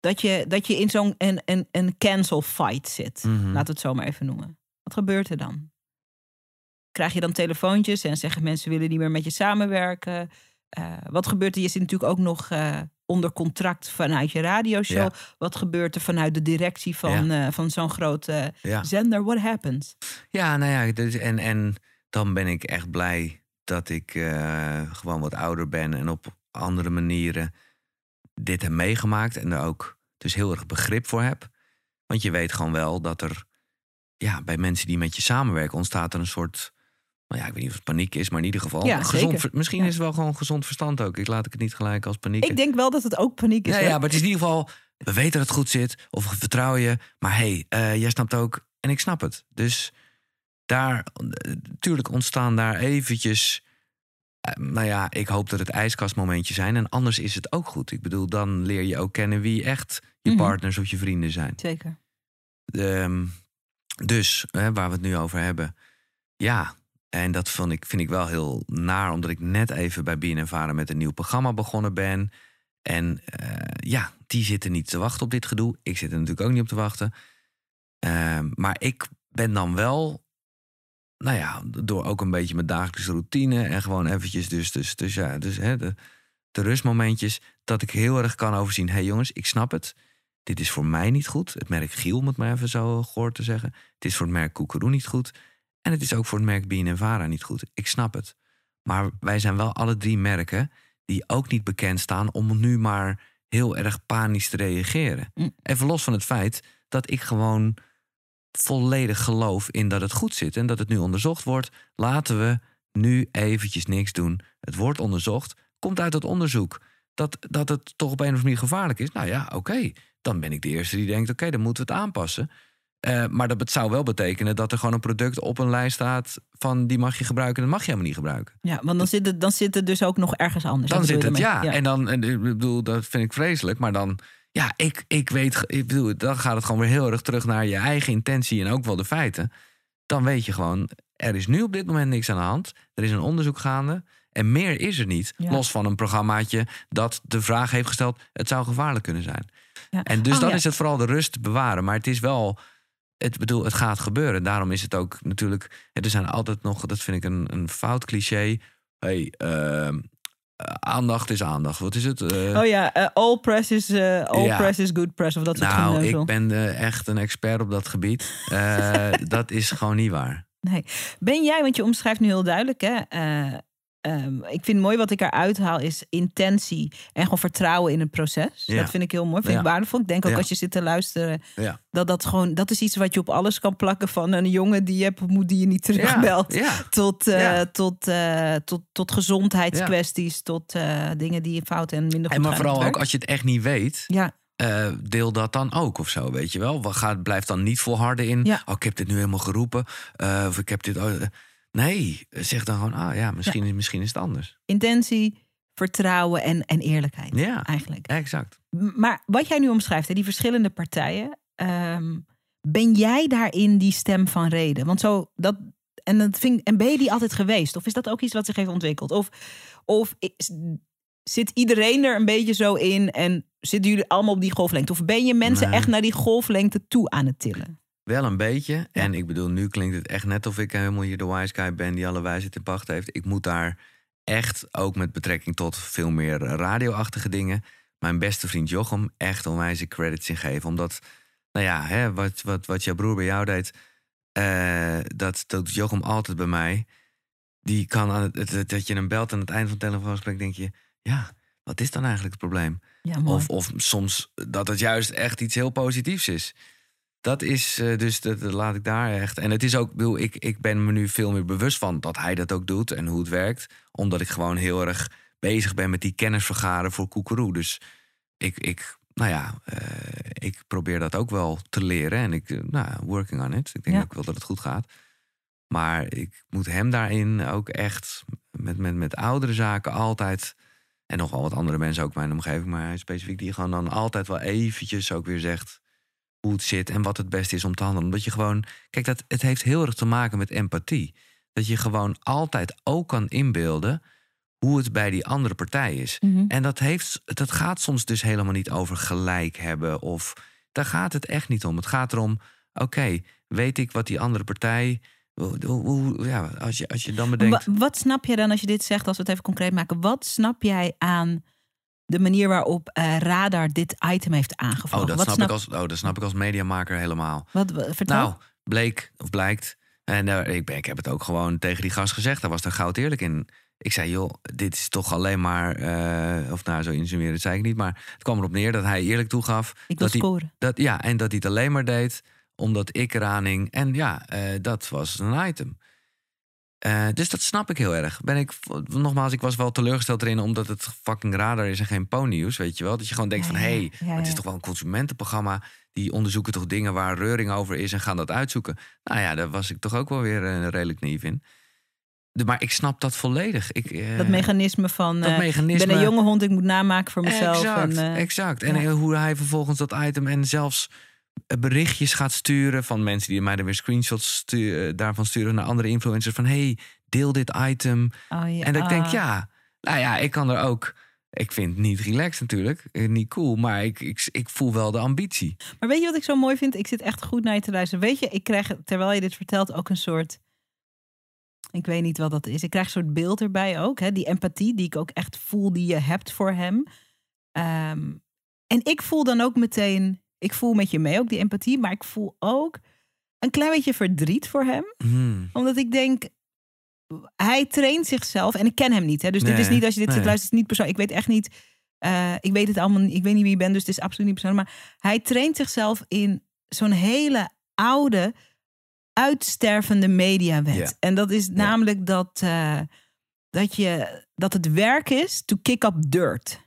dat je, dat je in zo'n een, een, een cancel fight zit? Mhm. We het zo maar even noemen. Wat gebeurt er dan? Krijg je dan telefoontjes en zeggen mensen willen niet meer met je samenwerken? Eh, wat gebeurt er? Je zit natuurlijk ook nog eh, onder contract vanuit je radioshow. Ja. Wat gebeurt er vanuit de directie van, eh, van zo'n grote Ja. zender? What happens? Ja, nou ja, dus, en, en dan ben ik echt blij dat ik eh, gewoon wat ouder ben en op andere manieren dit heb meegemaakt en er ook dus heel erg begrip voor heb. Want je weet gewoon wel dat er, ja, bij mensen die met je samenwerken ontstaat er een soort Nou ja, ik weet niet of het paniek is, maar in ieder geval. Ja, gezond, ver- misschien Ja. is het wel gewoon gezond verstand ook. Ik laat ik het niet gelijk als paniek. Ik denk wel dat het ook paniek is. ja, ja, maar het is in ieder geval. We weten dat het goed zit. Of we vertrouwen je. Maar hé, hey, eh, jij snapt ook. En ik snap het. Dus daar. Natuurlijk ontstaan daar eventjes. eh, nou ja, ik hoop dat het ijskastmomentje zijn. En anders is het ook goed. Ik bedoel, dan leer je ook kennen wie echt je Mhm. partners of je vrienden zijn. Zeker. Ehm, dus, hè, waar we het nu over hebben. Ja, en dat vond ik, vind ik wel heel naar, omdat ik net even bij BNNVARA met een nieuw programma begonnen ben. En eh, ja, die zitten niet te wachten op dit gedoe. Ik zit er natuurlijk ook niet op te wachten. Ehm, maar ik ben dan wel, nou ja, door ook een beetje mijn dagelijkse routine en gewoon eventjes, dus, dus, dus ja, dus hè, de, de rustmomentjes, dat ik heel erg kan overzien. Hé hey jongens, ik snap het. Dit is voor mij niet goed. Het merk Giel, om het maar even zo gehoord te zeggen. Het is voor het merk Koekeroe niet goed. En het is ook voor het merk BNNVARA niet goed. Ik snap het. Maar wij zijn wel alle drie merken die ook niet bekend staan om nu maar heel erg panisch te reageren. Mm. Even los van het feit dat ik gewoon volledig geloof in dat het goed zit en dat het nu onderzocht wordt. Laten we nu eventjes niks doen. Het wordt onderzocht, komt uit het onderzoek dat, dat het toch op een of andere manier gevaarlijk is. Nou ja, oké, dan ben ik de eerste die denkt: oké, dan moeten we het aanpassen. Eh, maar dat zou wel betekenen dat er gewoon een product op een lijst staat van die mag je gebruiken en dat mag je helemaal niet gebruiken. Ja, want dan zit, het, dan zit het dus ook nog ergens anders. Dan zit het, ja. En dan, en, ik bedoel, dat vind ik vreselijk. Maar dan, ja, ik, ik weet, ik bedoel, dan gaat het gewoon weer heel erg terug naar je eigen intentie en ook wel de feiten. Dan weet je gewoon, er is nu op dit moment niks aan de hand. Er is een onderzoek gaande. En meer is er niet. Ja. Los van een programmaatje dat de vraag heeft gesteld: het zou gevaarlijk kunnen zijn. Ja. En dus Oh, dan ja. is het vooral de rust bewaren. Maar het is wel, het bedoel, het gaat gebeuren. Daarom is het ook natuurlijk, er zijn altijd nog, dat vind ik een, een fout cliché. Hey, ehm, eh, aandacht is aandacht. Wat is het? Eh, Oh ja, eh, all press is all Ja. press is good press of dat soort nou, ik ben echt een expert op dat gebied. Dat is gewoon niet waar. Nee. Ben jij, want je omschrijft nu heel duidelijk, hè? Eh, ehm, ik vind mooi wat ik eruit haal is intentie en gewoon vertrouwen in het proces. Ja. Dat vind ik heel mooi, vind ik waardevol. Ik denk ook Ja. als je zit te luisteren, dat dat gewoon, dat is iets wat je op alles kan plakken van een jongen die je hebt ontmoet die je niet terugbelt. Tot, eh, tot, eh, tot, tot gezondheidskwesties, tot eh, dingen die fout en minder goed En maar vooral ook als je het echt niet weet, Ja, deel dat dan ook of zo, weet je wel. We gaan, blijf dan niet volharden in, Ja. oh, ik heb dit nu helemaal geroepen. of ik heb dit... oh. Nee, zeg dan gewoon, ah ja, misschien, is misschien is het anders. intentie, vertrouwen en, en eerlijkheid Ja, eigenlijk. exact. Maar wat jij nu omschrijft, hè, die verschillende partijen, ehm, ben jij daarin die stem van reden? Want zo dat en dat vind, en ben je die altijd geweest? Of is dat ook iets wat zich heeft ontwikkeld? Of, of is- zit iedereen er een beetje zo in en zitten jullie allemaal op die golflengte? Of ben je mensen Nee. echt naar die golflengte toe aan het tillen? Wel een beetje. En ik bedoel, nu klinkt het echt net of ik helemaal hier de wise guy ben die alle wijsheid in pacht heeft. Ik moet daar echt, ook met betrekking tot veel meer radioachtige dingen, mijn beste vriend Jochem echt onwijze credits in geven. Omdat, nou ja, hè, wat, wat, wat jouw broer bij jou deed, eh, dat doet Jochem altijd bij mij. Die kan aan het, dat je hem belt aan het eind van het telefoongesprek, denk je, ja, wat is dan eigenlijk het probleem? Ja. Of, of soms dat het juist echt iets heel positiefs is. Dat is eh, dus, dat, dat laat ik daar echt. En het is ook, ik bedoel, ik, ik ben me nu veel meer bewust van dat hij dat ook doet en hoe het werkt. Omdat ik gewoon heel erg bezig ben met die kennis vergaren voor Koekeroe. Dus ik, ik nou ja, eh, ik probeer dat ook wel te leren. En ik, eh, nou, working on it. Ik denk Ja. ook wel dat het goed gaat. Maar ik moet hem daarin ook echt met, met, met oudere zaken altijd. En nog wel wat andere mensen ook in mijn omgeving, maar hij specifiek die gewoon dan altijd wel eventjes ook weer zegt hoe het zit en wat het beste is om te handelen. Omdat je gewoon, kijk, dat, het heeft heel erg te maken met empathie. Dat je gewoon altijd ook kan inbeelden hoe het bij die andere partij is. Mhm. En dat, heeft, dat gaat soms dus helemaal niet over gelijk hebben. Of daar gaat het echt niet om. Het gaat erom, oké, weet ik wat die andere partij. Hoe, ja, als, je, als je dan bedenkt. Wa- wat snap je dan als je dit zegt, als we het even concreet maken? Wat snap jij aan de manier waarop eh, Radar dit item heeft aangevlogen? Oh, dat wat snap, ik als, oh, dat snap ik als mediamaker helemaal. Wat, vertel. Nou, bleek of blijkt. En eh, ik, ben, ik heb het ook gewoon tegen die gast gezegd. Daar was er goud eerlijk in. Ik zei, joh, dit is toch alleen maar. eh, of nou, zo insinueren zei ik niet. Maar het kwam erop neer dat hij eerlijk toegaf. ik wil dat hij, scoren. dat, ja, en dat hij het alleen maar deed omdat ik eraan hing. En ja, dat was een item. Eh, dus dat snap ik heel erg. Ben ik, nogmaals, ik was wel teleurgesteld erin omdat het fucking radar is en geen ponynieuws, weet je wel. Dat je gewoon denkt Ja, van, hé, hey, Ja, het is toch wel een consumentenprogramma. Die onderzoeken toch dingen waar reuring over is en gaan dat uitzoeken. Nou ja, daar was ik toch ook wel weer eh, redelijk naïef in. De- maar ik snap dat volledig. Ik, eh, Dat mechanisme van, dat mechanisme. ik ben een jonge hond, ik moet namaken voor mezelf. Exact, en, exact. En hoe hij vervolgens dat item en zelfs berichtjes gaat sturen van mensen die mij dan weer screenshots stu- eh, daarvan sturen naar andere influencers van hey, deel dit item. oh, ja, En dat ik denk, ja, nou ja, ik kan er ook. Ik vind het niet relaxed natuurlijk, eh, niet cool, maar ik, ik, ik voel wel de ambitie. Maar weet je wat ik zo mooi vind? Ik zit echt goed naar je te luisteren. Weet je, ik krijg terwijl je dit vertelt ook een soort. Ik weet niet wat dat is. Ik krijg een soort beeld erbij ook. Hè? Die empathie die ik ook echt voel die je hebt voor hem. Ehm, en ik voel dan ook meteen. Ik voel met je mee ook die empathie. Maar ik voel ook een klein beetje verdriet voor hem. Hmm. Omdat ik denk. Hij traint zichzelf. En ik ken hem niet. Hè? Dus dit is niet als je dit nee. zit luistert. is niet persoonlijk. Ik weet echt niet. eh, ik weet het allemaal. niet. Ik weet niet wie je bent. Dus het is absoluut niet persoonlijk. Maar hij traint zichzelf in zo'n hele oude, uitstervende mediawet. En dat is namelijk dat, eh, dat, je, dat het werk is to kick up dirt.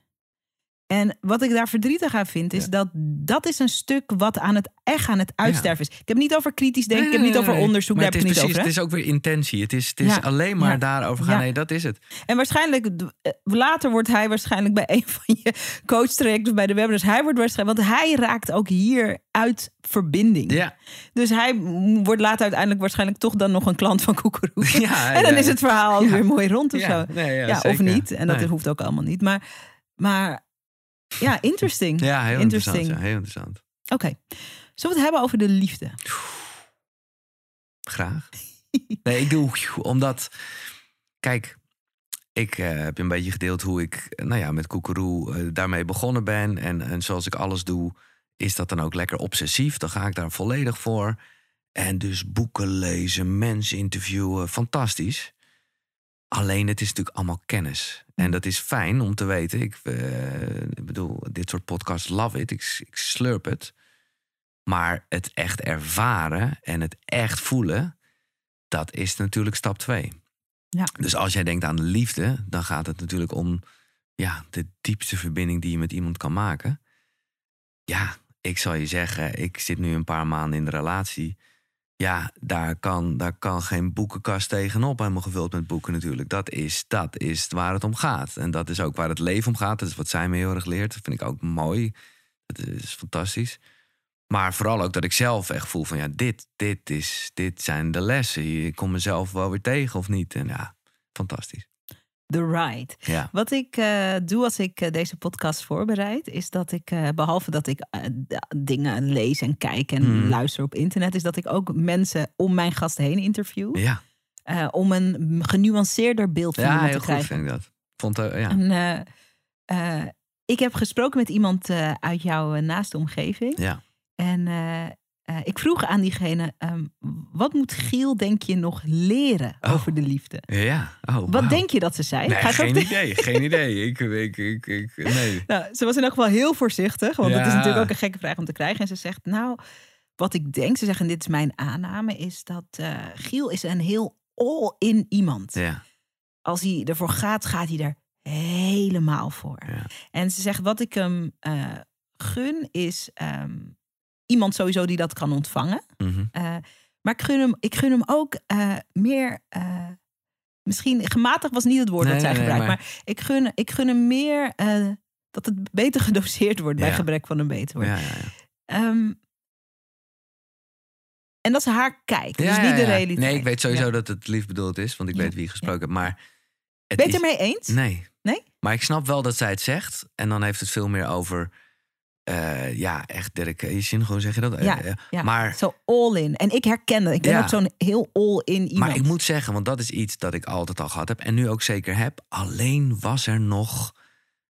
En wat ik daar verdrietig aan vind, is Ja. dat dat is een stuk wat aan het, echt aan het uitsterven is. Ik heb niet over kritisch denken, ik heb niet over onderzoek, Maar daar heb ik het het is niet precies, over. hè? Het is ook weer intentie. Het is, het is Ja, alleen maar daarover gaan. Nee, dat is het. En waarschijnlijk, eh, later wordt hij waarschijnlijk bij een van je coachtrajecten bij de webinars. Hij wordt waarschijnlijk, want hij raakt ook hier uit verbinding. Ja, Dus hij wordt later uiteindelijk waarschijnlijk toch dan nog een klant van Koekeroe. ja en dan is het verhaal weer mooi rond of Ja, zo. nee, ja, of niet. En dat Nee. hoeft ook allemaal niet. Maar, maar ja, interesting. Ja, heel Interesting. interessant. Ja, heel interessant. Oké. Zullen we het hebben over de liefde? Graag. Nee, ik doe omdat. Kijk, ik eh, heb een beetje gedeeld hoe ik nou ja, met Koekeroe eh, daarmee begonnen ben. En, en zoals ik alles doe, is dat dan ook lekker obsessief. Dan ga ik daar volledig voor. En dus boeken lezen, mensen interviewen, fantastisch. Alleen het is natuurlijk allemaal kennis. En dat is fijn om te weten. Ik, eh, ik bedoel, dit soort podcasts love it. Ik, ik slurp het. Maar het echt ervaren en het echt voelen, dat is natuurlijk stap twee. Ja. Dus als jij denkt aan de liefde, dan gaat het natuurlijk om ja, de diepste verbinding die je met iemand kan maken. Ja, ik zal je zeggen, ik zit nu een paar maanden in de relatie. Ja, daar kan, daar kan geen boekenkast tegenop, helemaal gevuld met boeken natuurlijk. Dat is, dat is waar het om gaat. En dat is ook waar het leven om gaat. Dat is wat zij me heel erg leert. Dat vind ik ook mooi. Dat is fantastisch. Maar vooral ook dat ik zelf echt voel van ja, dit, dit, is, dit zijn de lessen. Ik kom mezelf wel weer tegen of niet. En ja, fantastisch. The Ride. Ja. Wat ik eh, doe als ik eh, deze podcast voorbereid, is dat ik, eh, behalve dat ik dingen lees en kijk en Hmm. luister op internet, is dat ik ook mensen om mijn gast heen interview. Ja, om een genuanceerder beeld van ja iemand heel te goed krijgen. vind ik dat. Vond, ja. En, ik heb gesproken met iemand uit jouw naaste omgeving. ja. En eh, ik vroeg aan diegene, ehm, wat moet Giel, denk je, nog leren Oh. over de liefde? Ja, oh, Wat denk je dat ze zei? Nee, geen de- idee, geen idee. Ik, ik, ik, ik, nee. Nou, ze was in elk geval heel voorzichtig, want dat is Ja. natuurlijk ook een gekke vraag om te krijgen. En ze zegt, nou, wat ik denk, ze zeggen, en dit is mijn aanname, is dat eh, Giel is een heel all-in iemand. Ja, Als hij ervoor gaat, gaat hij er helemaal voor. Ja. En ze zegt, wat ik hem eh, gun, is ehm, iemand sowieso die dat kan ontvangen. mhm. Eh, maar ik gun hem, ik gun hem ook eh, meer. eh, misschien gematigd was niet het woord Nee, dat zij nee, nee, gebruikt. maar- Maar... ik, gun, ik gun hem meer dat het beter gedoseerd wordt bij gebrek van een beter woord. ja, ja. Ehm, en dat is haar kijk, dus Ja, niet de realiteit. Nee, ik weet sowieso dat het lief bedoeld is, want ik weet wie je gesproken hebt. Maar het Ben je is- het ermee eens? Nee. Nee? Maar ik snap wel dat zij het zegt. En dan heeft het veel meer over. Eh, ja, echt dedication, gewoon zeg je dat? Ja, Eh, eh, Ja, Maar, Zo all in. En ik herken dat. Ik ben Ja. ook zo'n heel all in iemand. maar ik moet zeggen, want dat is iets dat ik altijd al gehad heb. En nu ook zeker heb. Alleen was er nog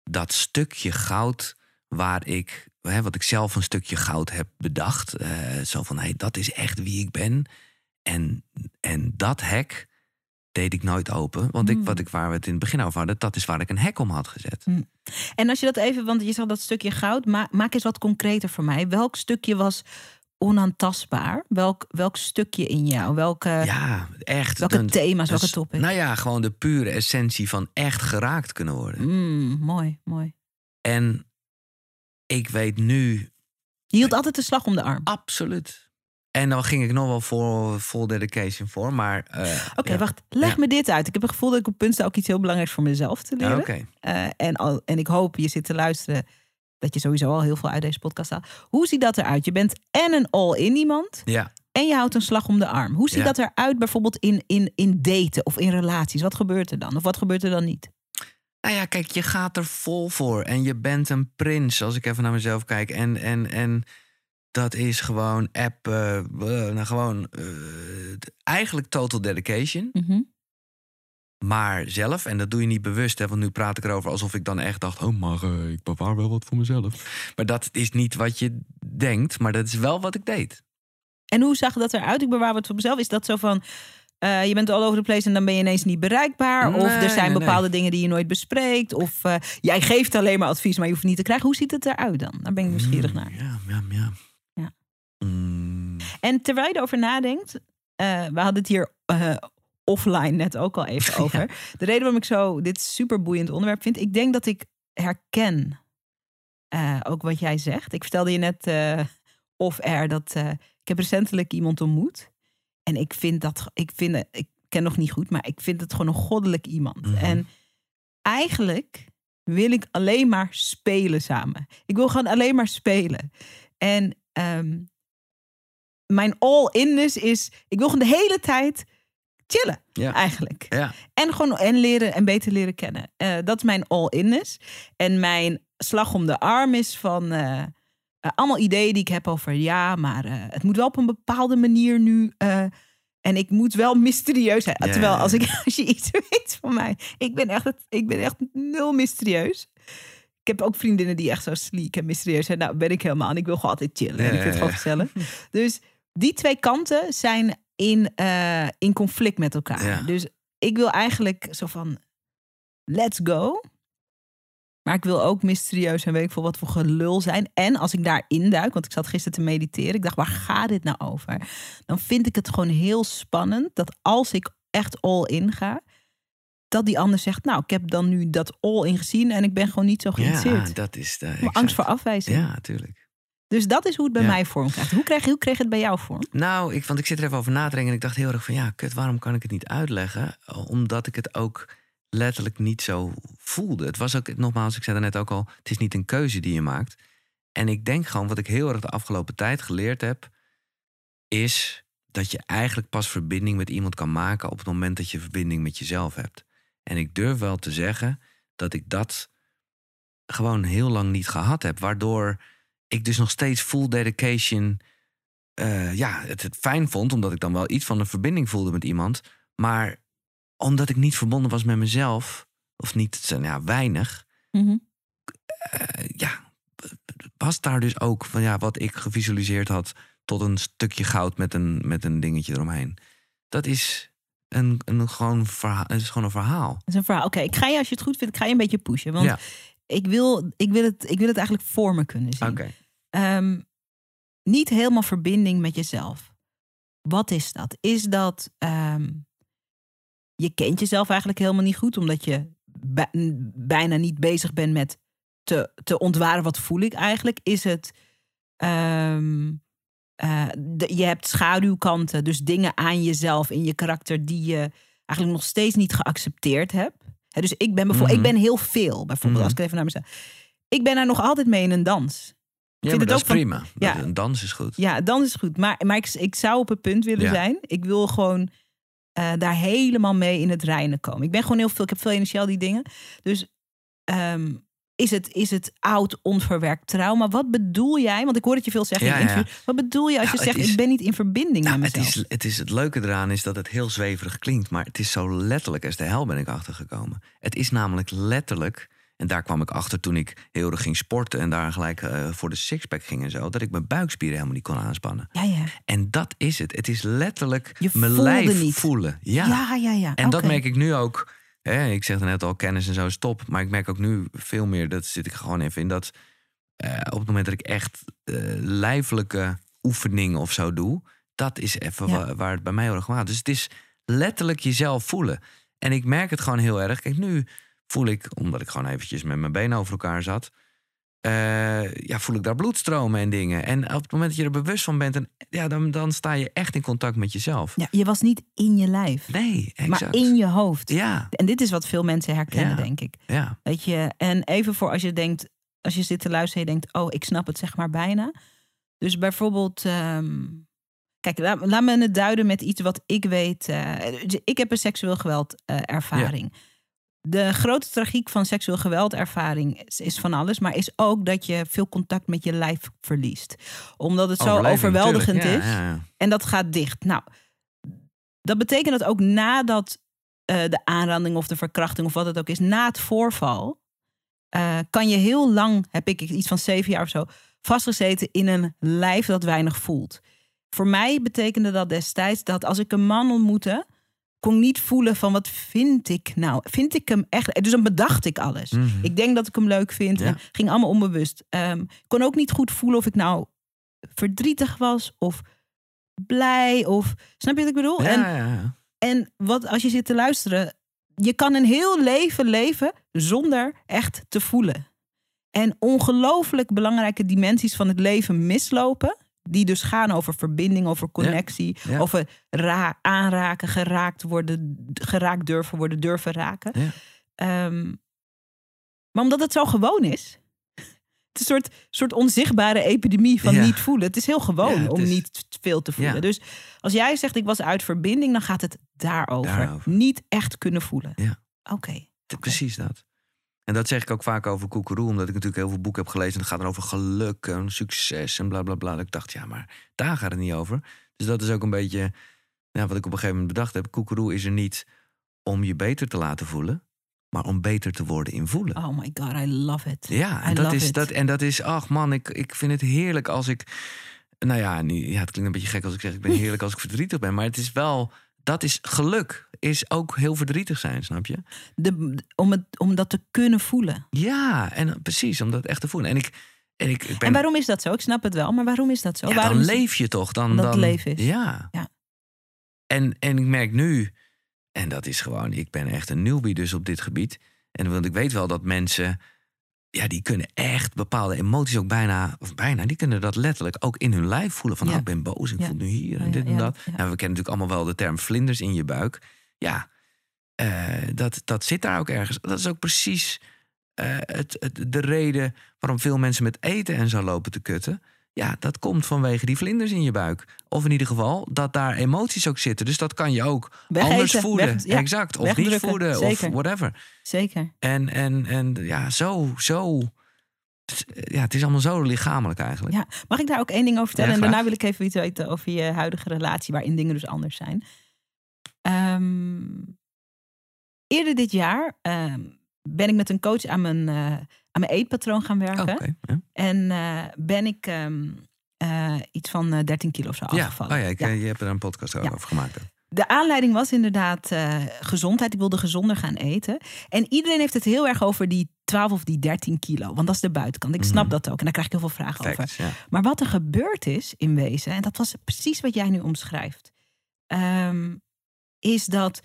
dat stukje goud waar ik. Hè, wat ik zelf een stukje goud heb bedacht. eh, zo van, hé, hey, dat is echt wie ik ben. En, en dat hek deed ik nooit open. Want ik, Hmm. wat ik, waar we het in het begin over hadden... dat is waar ik een hek om had gezet. En als je dat even, want je zag dat stukje goud, ma maak eens wat concreter voor mij. Welk stukje was onaantastbaar? Welk, welk stukje in jou? Welke, ja, echt. welke een- thema's, welke topics? Nou ja, gewoon de pure essentie van echt geraakt kunnen worden. Mm, mooi, mooi. En ik weet nu Je hield altijd de slag om de arm. absoluut. En dan ging ik nog wel voor full dedication voor, maar. eh, Oké, ja. wacht. Leg Ja. me dit uit. Ik heb het gevoel dat ik op punt sta ook iets heel belangrijks voor mezelf te Ja, leren. Oké. Eh, en, al, en ik hoop je zit te luisteren dat je sowieso al heel veel uit deze podcast haalt. Hoe ziet dat eruit? Je bent en een all-in iemand Ja. en je houdt een slag om de arm. Hoe ziet Ja. dat eruit bijvoorbeeld in, in, in daten of in relaties? Wat gebeurt er dan? Of wat gebeurt er dan niet? Nou ja, kijk, je gaat er vol voor. En je bent een prins, als ik even naar mezelf kijk. En, en, en dat is gewoon app, eh, eh, nou gewoon eh, eigenlijk total dedication. Mhm. Maar zelf, en dat doe je niet bewust, hè, want nu praat ik erover alsof ik dan echt dacht: oh, maar eh, ik bewaar wel wat voor mezelf. Maar dat is niet wat je denkt, maar dat is wel wat ik deed. En hoe zag dat eruit? Ik bewaar wat voor mezelf. Is dat zo van. je bent all over the place en dan ben je ineens niet bereikbaar. of er zijn nee, bepaalde dingen die je nooit bespreekt. Of jij geeft alleen maar advies, maar je hoeft niet te krijgen. Hoe ziet het eruit dan? Daar ben ik nieuwsgierig Mm, naar. Ja, ja, ja. Mm, En terwijl je erover nadenkt, eh, we hadden het hier eh, offline net ook al even over. De reden waarom ik zo dit super boeiend onderwerp vind, ik denk dat ik herken eh, ook wat jij zegt. Ik vertelde je net off-air dat ik heb recentelijk iemand ontmoet. En ik vind dat, ik vind, ik ken nog niet goed, maar ik vind het gewoon een goddelijk iemand. Mhm. En eigenlijk wil ik alleen maar spelen samen. Ik wil gewoon alleen maar spelen. En ehm, mijn all-inness is, ik wil gewoon de hele tijd chillen, Ja. eigenlijk. ja. En gewoon en leren en beter leren kennen. Eh, dat is mijn all-inness. En mijn slag om de arm is van eh, eh, allemaal ideeën die ik heb over ja, maar het moet wel op een bepaalde manier nu. en ik moet wel mysterieus zijn. Ja, Terwijl als, ik, als je iets weet van mij, ik ben echt, ik ben echt nul mysterieus. Ik heb ook vriendinnen die echt zo sleek en mysterieus zijn. Nou, ben ik helemaal. En ik wil gewoon altijd chillen. en ik vind het gewoon gezellig. Dus die twee kanten zijn in, eh, in conflict met elkaar. Ja. Dus ik wil eigenlijk zo van, let's go. Maar ik wil ook mysterieus en weet ik veel wat voor gelul zijn. En als ik daar induik, want ik zat gisteren te mediteren. Ik dacht, waar gaat dit nou over? Dan vind ik het gewoon heel spannend dat als ik echt all in ga... dat die ander zegt, nou, ik heb dan nu dat all in gezien... en ik ben gewoon niet zo geïnteresseerd. ja, dat is de. Exact. angst voor afwijzing. Ja, natuurlijk. Dus dat is hoe het bij Ja. mij vorm krijgt. Hoe kreeg, hoe kreeg het bij jou vorm? Nou, ik, want ik zit er even over na te denken en ik dacht heel erg van ja, kut, waarom kan ik het niet uitleggen? Omdat ik het ook letterlijk niet zo voelde. Het was ook, nogmaals, ik zei net ook al, het is niet een keuze die je maakt. En ik denk gewoon, wat ik heel erg de afgelopen tijd geleerd heb, is dat je eigenlijk pas verbinding met iemand kan maken op het moment dat je verbinding met jezelf hebt. En ik durf wel te zeggen dat ik dat gewoon heel lang niet gehad heb, waardoor ik dus nog steeds full dedication eh, ja, het, het fijn vond, omdat ik dan wel iets van een verbinding voelde met iemand. Maar omdat ik niet verbonden was met mezelf, of niet, ja, weinig, Mhm. eh, ja, was daar dus ook van ja, wat ik gevisualiseerd had tot een stukje goud met een, met een dingetje eromheen. Dat is een, een, gewoon, verhaal, het is gewoon een verhaal. Dat is een verhaal. Oké, ik ga je als je het goed vindt, ik ga je een beetje pushen. Want Ja. ik, wil, ik, wil het, ik wil het eigenlijk voor me kunnen zien. Oké. Ehm, niet helemaal verbinding met jezelf. Wat is dat? Is dat ehm, je kent jezelf eigenlijk helemaal niet goed, omdat je bij- bijna niet bezig bent met te, te ontwaren wat voel ik eigenlijk? Is het ehm, eh, de- je hebt schaduwkanten, dus dingen aan jezelf in je karakter die je eigenlijk nog steeds niet geaccepteerd hebt. Dus ik ben bijvoorbeeld, Mhm. ik ben heel veel, bijvoorbeeld, Mhm. als ik even naar mezelf. Ik ben daar nog altijd mee in een dans. Ja, vind maar het dat is van- prima. Ja. Een dans is goed. Ja, dan is het goed. Maar, maar ik, ik zou op het punt willen Ja. zijn. Ik wil gewoon eh, daar helemaal mee in het reinen komen. Ik ben gewoon heel veel, ik heb veel energie al die dingen. Dus ehm, is, het, is het oud, onverwerkt trauma? Wat bedoel jij? Want ik hoor dat je veel zegt Ja, in ja. Wat bedoel je als Nou, je zegt, het is- ik ben niet in verbinding Nou, met het, mezelf? is, het, is, het leuke eraan is dat het heel zweverig klinkt, maar het is zo letterlijk als de hel ben ik achtergekomen. Het is namelijk letterlijk, en daar kwam ik achter toen ik heel erg ging sporten en daar gelijk eh, voor de sixpack ging en zo, dat ik mijn buikspieren helemaal niet kon aanspannen. Ja, ja. En dat is het. Het is letterlijk Je mijn lijf niet. voelen. Ja. Ja, ja, ja. En dat merk ik nu ook. Hè, ik zeg net al, kennis en zo is top. Maar ik merk ook nu veel meer, dat zit ik gewoon even in, dat eh, op het moment dat ik echt eh, lijfelijke oefening of zo doe. Dat is even Ja. wa- waar het bij mij heel erg gaat. Dus het is letterlijk jezelf voelen. En ik merk het gewoon heel erg. Kijk, nu voel ik, omdat ik gewoon eventjes met mijn benen over elkaar zat. eh, ja, voel ik daar bloedstromen en dingen. En op het moment dat je er bewust van bent, en, ja, dan, dan sta je echt in contact met jezelf. Ja, je was niet in je lijf, Nee, exact. maar in je hoofd. Ja, En dit is wat veel mensen herkennen, Ja. denk ik. ja. Weet je, en even voor als je denkt, als je zit te luisteren en je denkt, oh, ik snap het zeg maar bijna. Dus bijvoorbeeld, ehm, kijk, laat, laat me het duiden met iets wat ik weet. eh, dus ik heb een seksueel geweld eh, ervaring. De grote tragiek van seksueel geweldervaring is, is van alles, maar is ook dat je veel contact met je lijf verliest. Omdat het zo overweldigend is. Ja, ja, ja. En dat gaat dicht. Nou, dat betekent dat ook nadat eh, de aanranding of de verkrachting of wat het ook is, na het voorval, eh, kan je heel lang, heb ik iets van zeven jaar of zo, vastgezeten in een lijf dat weinig voelt. Voor mij betekende dat destijds dat als ik een man ontmoette, kon niet voelen van wat vind ik nou? Vind ik hem echt? Dus dan bedacht ik alles. Mhm. Ik denk dat ik hem leuk vind. Ja. Ging allemaal onbewust. Ik kon ook niet goed voelen of ik nou verdrietig was of blij of snap je wat ik bedoel? Ja, En, ja, ja. en wat als je zit te luisteren, je kan een heel leven leven zonder echt te voelen. En ongelooflijk belangrijke dimensies van het leven mislopen. Die dus gaan over verbinding, over connectie, ja. over ra- aanraken, geraakt worden, geraakt durven worden, durven raken. Ja. Ehm, maar omdat het zo gewoon is. Het is een soort, soort onzichtbare epidemie van niet voelen. Het is heel gewoon om is- niet veel te voelen. Dus als jij zegt ik was uit verbinding, dan gaat het daarover. Daarover. Niet echt kunnen voelen. Oké. Precies dat. En dat zeg ik ook vaak over Koekeroe, omdat ik natuurlijk heel veel boeken heb gelezen. En het gaat dan over geluk en succes en bla bla bla. Dat ik dacht, ja, maar daar gaat het niet over. Dus dat is ook een beetje wat ik op een gegeven moment bedacht heb. Koekeroe is er niet om je beter te laten voelen, maar om beter te worden in voelen. Oh my god, I love it. Ja, I en dat, is, it. dat, en dat is, ach man, ik, ik vind het heerlijk als ik. Nou ja, nu, ja, het klinkt een beetje gek als ik zeg, ik ben heerlijk als ik verdrietig ben. Maar het is wel, dat is geluk. Is ook heel verdrietig zijn, snap je? De, om, het, om dat te kunnen voelen. Ja, en precies, om dat echt te voelen. En ik, en ik, ik ben. En waarom is dat zo? Ik snap het wel, maar waarom is dat zo? ja, waarom dan leef je toch? Dan, dan, leven is. Ja. Ja. En, en ik merk nu, en dat is gewoon, ik ben echt een newbie dus op dit gebied. En want ik weet wel dat mensen, ja, die kunnen echt bepaalde emoties ook bijna, of bijna, die kunnen dat letterlijk ook in hun lijf voelen. Van, Ja. nou, ik ben boos, ik Ja. voel nu hier en dit en dat. ja. Nou, we kennen natuurlijk allemaal wel de term vlinders in je buik. Ja, eh, dat, dat zit daar ook ergens. Dat is ook precies eh, het, het, de reden waarom veel mensen met eten en zo lopen te kutten. Ja, dat komt vanwege die vlinders in je buik. Of in ieder geval dat daar emoties ook zitten. Dus dat kan je ook Wegeten, anders voeden. weg- ja, exact. Of niet voeden. zeker. Of whatever. Zeker. En, en, en ja, zo, zo. Ja, het is allemaal zo lichamelijk eigenlijk. Ja, mag ik daar ook één ding over vertellen? Ja, en daarna wil ik even iets weten over je huidige relatie, waarin dingen dus anders zijn. Ehm, eerder dit jaar ehm, ben ik met een coach aan mijn, eh, aan mijn eetpatroon gaan werken. Ja. En eh, ben ik ehm, eh, iets van eh, 13 kilo of zo Ja. afgevallen. Oh ja, ik, Ja. eh, je hebt er een podcast over gemaakt. ook. De aanleiding was inderdaad eh, gezondheid. Ik wilde gezonder gaan eten. En iedereen heeft het heel erg over die 12 of die 13 kilo. Want dat is de buitenkant. Ik snap Mhm. dat ook. En daar krijg ik heel veel vragen over. Facts. Maar wat er gebeurd is in wezen, en dat was precies wat jij nu omschrijft, ehm, is dat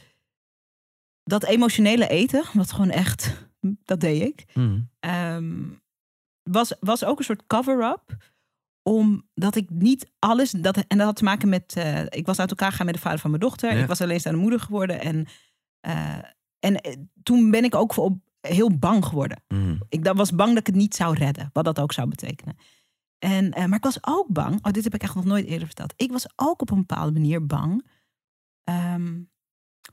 dat emotionele eten, wat gewoon echt, dat deed ik, Mhm. ehm, was, was ook een soort cover-up. Omdat ik niet alles. Dat, en dat had te maken met. eh, ik was uit elkaar gegaan met de vader van mijn dochter. Ja. Ik was alleenstaande moeder geworden. En, eh, en eh, toen ben ik ook voor, heel bang geworden. Mhm. Ik dat was bang dat ik het niet zou redden, wat dat ook zou betekenen. En, maar ik was ook bang, oh, dit heb ik echt nog nooit eerder verteld. Ik was ook op een bepaalde manier bang ehm,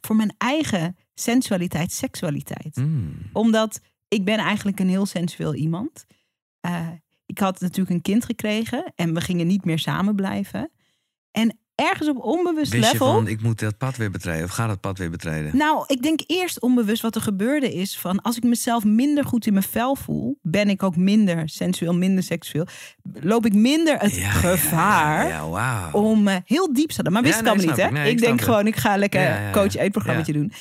voor mijn eigen sensualiteit, seksualiteit. Mhm. Omdat ik ben eigenlijk een heel sensueel iemand. Eh, ik had natuurlijk een kind gekregen en we gingen niet meer samen blijven. En ergens op onbewust Wist je level. van, ik moet dat pad weer betreden? Of ga dat pad weer betreden? Nou, ik denk eerst onbewust wat er gebeurde is van als ik mezelf minder goed in mijn vel voel, ben ik ook minder sensueel, minder seksueel, loop ik minder het Ja, gevaar Ja, ja, wauw. om eh, heel diep te. Maar wist ik allemaal nee, niet, hè? ik. Nee, ik ik denk het. gewoon, ik ga lekker coach eetprogrammaatje doen.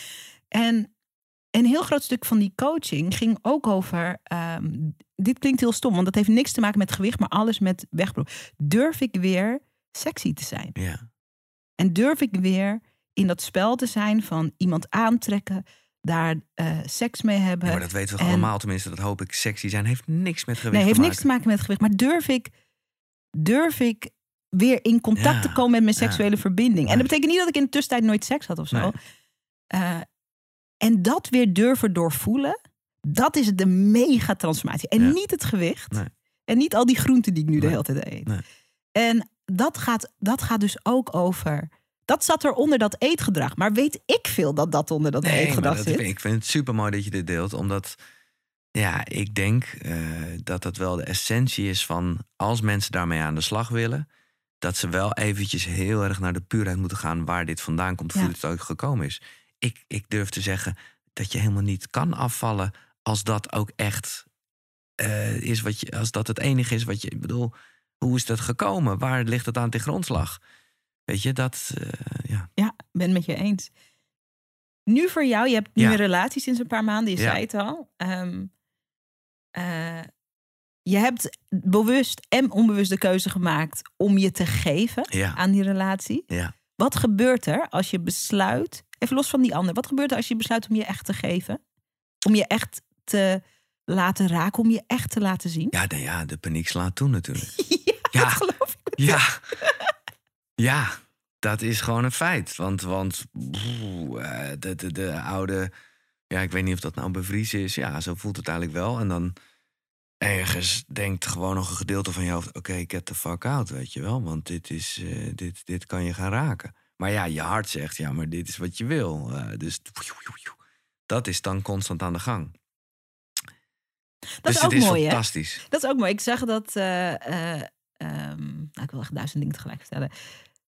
En een heel groot stuk van die coaching ging ook over. ehm, dit klinkt heel stom, want dat heeft niks te maken met gewicht, maar alles met wegbroek. Durf ik weer sexy te zijn? Ja. En durf ik weer in dat spel te zijn van iemand aantrekken, daar eh, seks mee hebben? Ja, maar dat weten we En- allemaal, tenminste, dat hoop ik. Sexy zijn heeft niks met gewicht nee, heeft niks te maken met gewicht. Maar durf ik, durf ik weer in contact Ja, te komen met mijn seksuele verbinding? En dat betekent niet dat ik in de tussentijd nooit seks had of zo. Nee. Eh, en dat weer durven doorvoelen, dat is de mega transformatie. En Ja. niet het gewicht. Nee. En niet al die groenten die ik nu de hele tijd eet. Nee. En dat gaat, dat gaat dus ook over. Dat zat er onder dat eetgedrag. Maar weet ik veel dat dat onder dat eetgedrag dat zit? vind, ik vind het super mooi dat je dit deelt. Omdat, ja, ik denk eh, dat dat wel de essentie is van... als mensen daarmee aan de slag willen... dat ze wel eventjes heel erg naar de puurheid moeten gaan... waar dit vandaan komt, hoe Ja. dit ook gekomen is. Ik, ik durf te zeggen dat je helemaal niet kan afvallen... als dat ook echt eh, is wat je... als dat het enige is wat je... Ik bedoel, hoe is dat gekomen? Waar ligt het aan ten grondslag? Weet je, dat... eh, ja. Ja, ben met je eens. Nu voor jou, je hebt nu Ja. een relatie sinds een paar maanden, je Ja. zei het al. Ehm, eh, je hebt bewust en onbewust de keuze gemaakt om je te geven Ja, aan die relatie. Wat gebeurt er als je besluit, even los van die ander, wat gebeurt er als je besluit om je echt te geven? Om je echt te laten raken, om je echt te laten zien? Ja, de, ja, de paniek slaat toe natuurlijk. ja, Ja. dat geloof ik. Ja. ja, dat is gewoon een feit. Want, want eh, de, de, de oude... Ja, ik weet niet of dat nou bevriezen is. Ja, zo voelt het eigenlijk wel. En dan ergens denkt gewoon nog een gedeelte van je hoofd... oké, get the fuck out, weet je wel. Want dit, is, eh, dit, dit kan je gaan raken. Maar ja, je hart zegt, ja, maar dit is wat je wil. Eh, dus dat is dan constant aan de gang. Dat dus is ook het is mooi, hè? fantastisch. Dat is ook mooi. Ik zag dat. eh, eh, ehm, nou, ik wil echt duizend dingen tegelijk vertellen.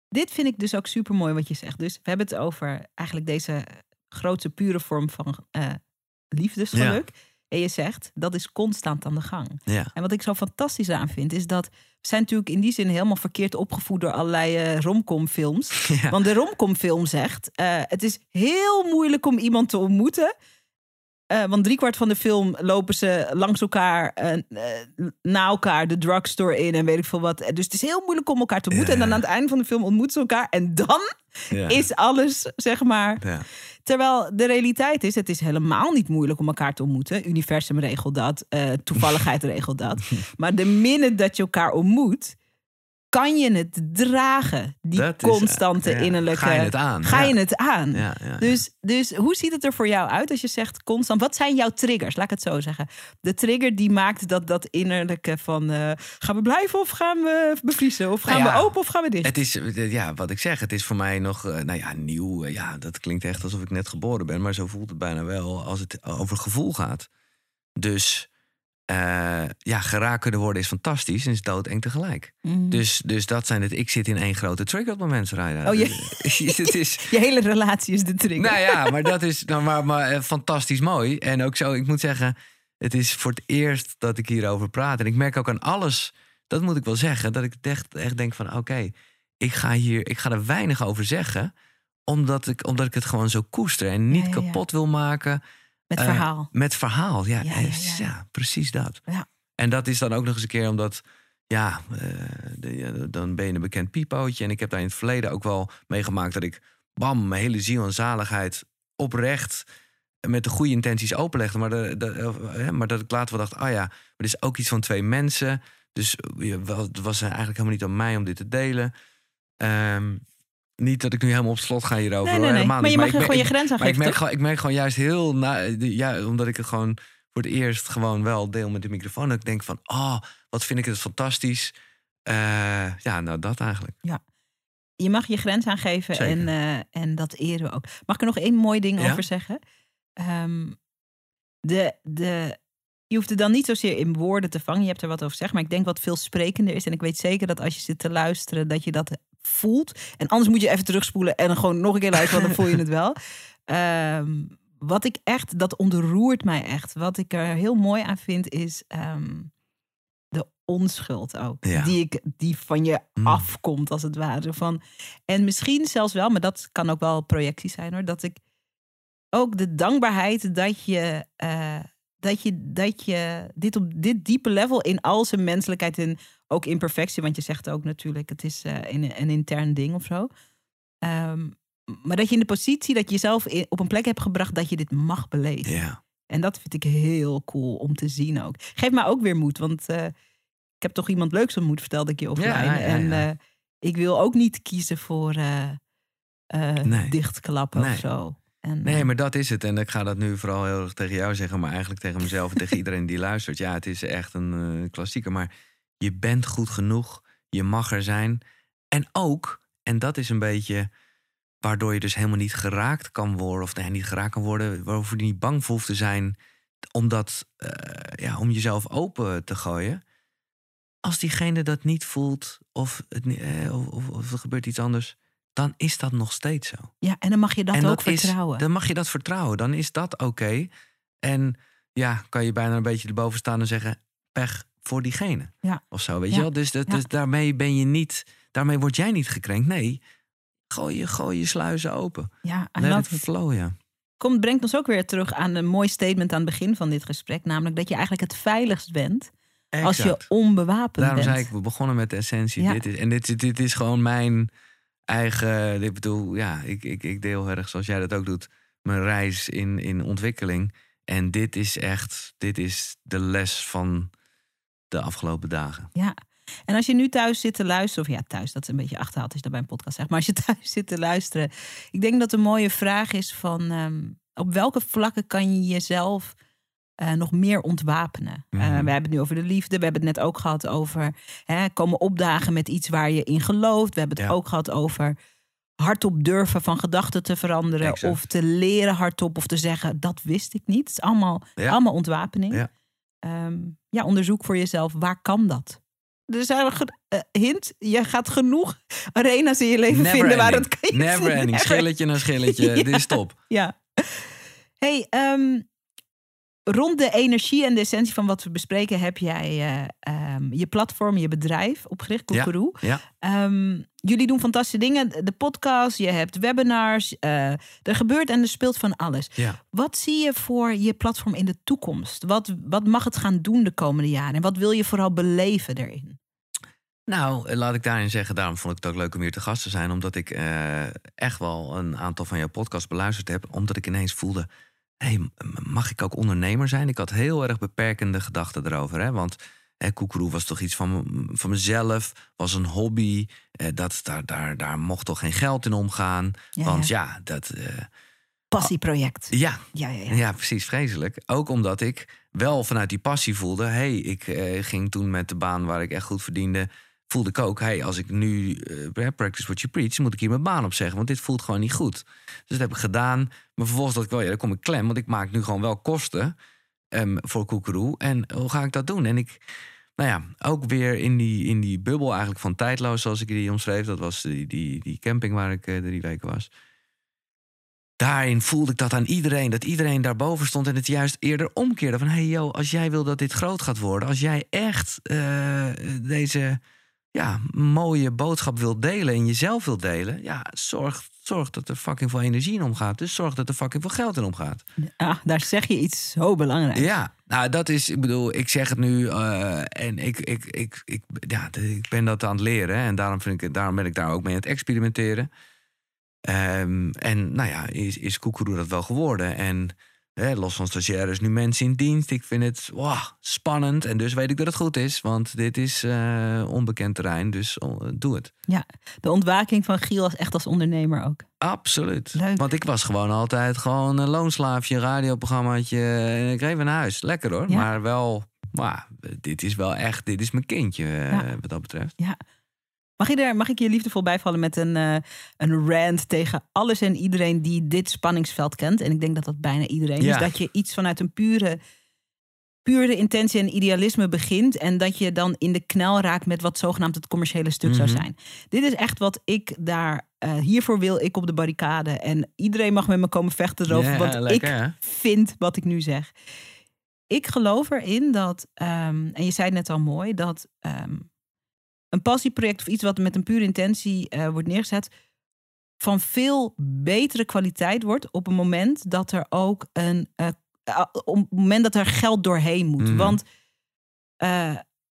Dit vind ik dus ook super mooi wat je zegt. Dus we hebben het over eigenlijk deze grote pure vorm van liefdesgeluk. En je zegt dat is constant aan de gang. Ja, En wat ik zo fantastisch aan vind, is dat we zijn natuurlijk in die zin helemaal verkeerd opgevoed door allerlei eh, romcom-films. ja. Want de romcom-film zegt: eh, het is heel moeilijk om iemand te ontmoeten. Eh, want driekwart van de film lopen ze langs elkaar, na elkaar de drugstore in en weet ik veel wat. Dus het is heel moeilijk om elkaar te ontmoeten. Ja. En dan aan het einde van de film ontmoeten ze elkaar. En dan ja. is alles, zeg maar. Terwijl de realiteit is, het is helemaal niet moeilijk om elkaar te ontmoeten. Universum regelt dat, eh, toevalligheid regelt dat. Maar de minute dat je elkaar ontmoet, kan je het dragen. Die Dat is, constante ja. innerlijke... Ga je het aan, Ga je het aan. Ja. Dus, dus hoe ziet het er voor jou uit als je zegt constant... Wat zijn jouw triggers? Laat ik het zo zeggen. De trigger die maakt dat, dat innerlijke van... eh, gaan we blijven of gaan we bevriezen? Of gaan Nou we open of gaan we dicht? Het is, eh, ja, wat ik zeg, het is voor mij nog, eh, nou ja, nieuw. eh, Ja, dat klinkt echt alsof ik net geboren ben, maar zo voelt het bijna wel als het over gevoel gaat. Dus eh, ja, geraakt kunnen worden is fantastisch en is doodeng tegelijk. Mm. Dus, dus dat zijn het. Ik zit in één grote trigger op het moment, Rijda. Oh, je- het is. Je hele relatie is de trigger. Nou ja, maar dat is nou, maar, maar, eh, fantastisch mooi. En ook zo, ik moet zeggen, het is voor het eerst dat ik hierover praat. En ik merk ook aan alles, dat moet ik wel zeggen, dat ik echt, echt denk van oké, ik ga hier, ik ga er weinig over zeggen. Omdat ik, omdat ik het gewoon zo koester en niet Ja, ja, ja. kapot wil maken. Met Eh, verhaal. Met verhaal, ja, Ja, ja, ja, ja. ja, precies dat. Ja. En dat is dan ook nog eens een keer omdat, ja, eh, de- dan ben je een bekend piepootje. En ik heb daar in het verleden ook wel meegemaakt dat ik, bam, mijn hele ziel en zaligheid oprecht met de goede intenties openlegde. Maar, de, de, eh, maar dat ik later wel dacht, ah ja, maar dit is ook iets van twee mensen. Dus eh, het was eigenlijk helemaal niet aan mij om dit te delen. Ehm, niet dat ik nu helemaal op slot ga hierover. Nee, Maar je mag gewoon je grens aan maar ik geven, merk, gewoon, ik merk gewoon juist heel, na, ja, omdat ik het gewoon voor het eerst gewoon wel deel met de microfoon. Dat ik denk van, oh, wat vind ik het fantastisch. Eh, ja, nou dat eigenlijk. Je mag je grens aangeven Zeker. en, eh, en dat eren we ook. Mag ik er nog één mooi ding Ja? over zeggen? Ehm, de, de, je hoeft het dan niet zozeer in woorden te vangen. Je hebt er wat over gezegd. Maar ik denk wat veel sprekender is. En ik weet zeker dat als je zit te luisteren, dat je dat voelt. En anders moet je even terugspoelen en dan gewoon nog een keer luisteren, want dan voel je het wel. Ehm, wat ik echt, dat ontroert mij echt. Wat ik er heel mooi aan vind, is ehm, de onschuld ook. Ja. Die, ik, die van je Mm. afkomt, als het ware. Van, en misschien zelfs wel, maar dat kan ook wel projectie zijn hoor. Dat ik ook de dankbaarheid dat je, eh, dat je, dat je dit op dit diepe level in al zijn menselijkheid en ook imperfectie, want je zegt ook natuurlijk, het is uh, een, een intern ding of zo. Ehm, maar dat je in de positie dat je jezelf in, op een plek hebt gebracht dat je dit mag beleven. Ja. En dat vind ik heel cool om te zien ook. Geeft me ook weer moed, want uh, ik heb toch iemand leuks ontmoet, vertelde ik je offline. Ja, ja, ja. En uh, ik wil ook niet kiezen voor Nee. dichtklappen Nee. of zo. En, Nee, eh, maar dat is het. En ik ga dat nu vooral heel erg tegen jou zeggen, maar eigenlijk tegen mezelf en tegen iedereen die luistert. Ja, het is echt een eh, klassieker. Maar je bent goed genoeg. Je mag er zijn. En ook, en dat is een beetje waardoor je dus helemaal niet geraakt kan worden, of nee, niet geraakt kan worden, waarover je niet bang voor hoeft te zijn, omdat, eh, ja, om jezelf open te gooien. Als diegene dat niet voelt, of, het, of, of er gebeurt iets anders, dan is dat nog steeds zo. ja, en dan mag je dat en ook vertrouwen. dan mag je dat vertrouwen. Dan is dat oké. En ja, kan je bijna een beetje erboven staan en zeggen: pech voor diegene. Ja. Of zo, weet Ja. je wel? Dus, dat, Ja. dus daarmee ben je niet, daarmee word jij niet gekrenkt. Nee, gooi je, gooi je sluizen open. ja, Let it flow, ja. Komt, brengt ons ook weer terug aan een mooi statement aan het begin van dit gesprek. Namelijk dat je eigenlijk het veiligst bent als je onbewapend Daarom bent. zei ik, we begonnen met de essentie. Dit is, en dit, is- dit is gewoon mijn eigen. Ik bedoel, ja, ik, ik, ik deel erg zoals jij dat ook doet. Mijn reis in, in ontwikkeling. En dit is echt, dit is de les van de afgelopen dagen. Ja. En als je nu thuis zit te luisteren, of ja, thuis, dat is een beetje achterhaald als je dat bij een podcast zegt. Maar als je thuis zit te luisteren, ik denk dat een mooie vraag is van ehm, op welke vlakken kan je jezelf eh, nog meer ontwapenen? Eh, Mhm. we hebben het nu over de liefde, we hebben het net ook gehad over hè, komen opdagen met iets waar je in gelooft. We hebben het Ja. ook gehad over hardop durven van gedachten te veranderen Exact. of te leren hardop of te zeggen dat wist ik niet. Het is allemaal, Ja. allemaal ontwapening. Ja. Ehm, ja, onderzoek voor jezelf, waar kan dat? Er zijn eh, hint, je gaat genoeg arena's in je leven Never vinden waar het kan. Never ending. Schilletje na schilletje. Dit is top. Ja. Hey, ehm, rond de energie en de essentie van wat we bespreken, heb jij eh, ehm, je platform, je bedrijf opgericht, Ja. Koekeroe. Ja. Ehm, jullie doen fantastische dingen. De podcast, je hebt webinars. eh, er gebeurt en er speelt van alles. Ja. Wat zie je voor je platform in de toekomst? Wat, wat mag het gaan doen de komende jaren? En wat wil je vooral beleven erin? Nou, eh, laat ik daarin zeggen, daarom vond ik het ook leuk om hier te gast te zijn. Omdat ik echt wel een aantal van jouw podcasts beluisterd heb. Omdat ik ineens voelde, hey, mag ik ook ondernemer zijn? Ik had heel erg beperkende gedachten erover. Hè? Want hè, koekeroe was toch iets van, van mezelf, was een hobby. Eh, dat, daar, daar, daar mocht toch geen geld in omgaan. Ja, want ja. ja, dat... eh, Passieproject. ja, Ja, ja, ja. ja, precies, vreselijk. Ook omdat ik wel vanuit die passie voelde. hey, ik eh, ging toen met de baan waar ik echt goed verdiende. Voelde ik ook, hey, als ik nu eh, practice what you preach, moet ik hier mijn baan opzeggen. Want dit voelt gewoon niet goed. Dus dat heb ik gedaan. Maar vervolgens dacht ik wel, ja, dan kom ik klem. Want ik maak nu gewoon wel kosten ehm, voor Koekeroe. En hoe ga ik dat doen? En ik, nou ja, ook weer in die, in die bubbel eigenlijk van tijdloos, zoals ik die omschreef. Dat was die, die, die camping waar ik eh, drie weken was daarin voelde ik dat aan iedereen. Dat iedereen daarboven stond en het juist eerder omkeerde. Van, hey yo, als jij wil dat dit groot gaat worden... als jij echt eh, deze ja, mooie boodschap wilt delen... en jezelf wilt delen... ja, zorg, zorg dat er fucking veel energie in omgaat. Dus zorg dat er fucking veel geld in omgaat. Ah, daar zeg je iets zo belangrijks. Ja, nou dat is, ik bedoel, ik zeg het nu eh, en ik, ik, ik, ik, ja, ik ben dat aan het leren. hè, En daarom, vind ik, daarom ben ik daar ook mee aan het experimenteren. Ehm, en nou ja, is, is Koekeroe dat wel geworden. En hè, los van stagiaires, nu mensen in dienst. Ik vind het wow, spannend. En dus weet ik dat het goed is. Want dit is eh, onbekend terrein, dus oh, doe het. Ja, de ontwaking van Giel als echt als ondernemer ook. Absoluut. Leuk. Want ik was gewoon altijd gewoon een loonslaafje, radioprogrammaatje. En ik reed naar huis. Lekker hoor. Ja. Maar wel, maar, dit is wel echt, dit is mijn kindje eh, Ja. wat dat betreft. Ja. Mag, je er, mag ik je liefdevol bijvallen met een, eh, een rant tegen alles en iedereen die dit spanningsveld kent? En ik denk dat dat bijna iedereen Ja. is. Dat je iets vanuit een pure, pure intentie en idealisme begint. En dat je dan in de knel raakt met wat zogenaamd het commerciële stuk zou Mhm. zijn. Dit is echt wat ik daar. eh, hiervoor wil ik op de barricade. En iedereen mag met me komen vechten erover. Ja, want lekker, ik hè? vind wat ik nu zeg. Ik geloof erin dat, ehm, en je zei het net al mooi, dat ehm, een passieproject of iets wat met een pure intentie eh, wordt neergezet, van veel betere kwaliteit wordt op het moment dat er ook een, eh, eh, op het moment dat er geld doorheen moet. Mhm. Want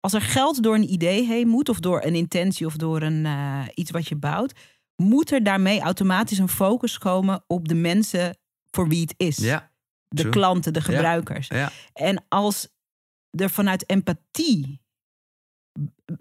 als er geld door een idee heen moet, of door een intentie of door een, iets wat je bouwt, moet er daarmee automatisch een focus komen op de mensen voor wie het is. Ja, de true. klanten, de gebruikers. ja. En als er vanuit empathie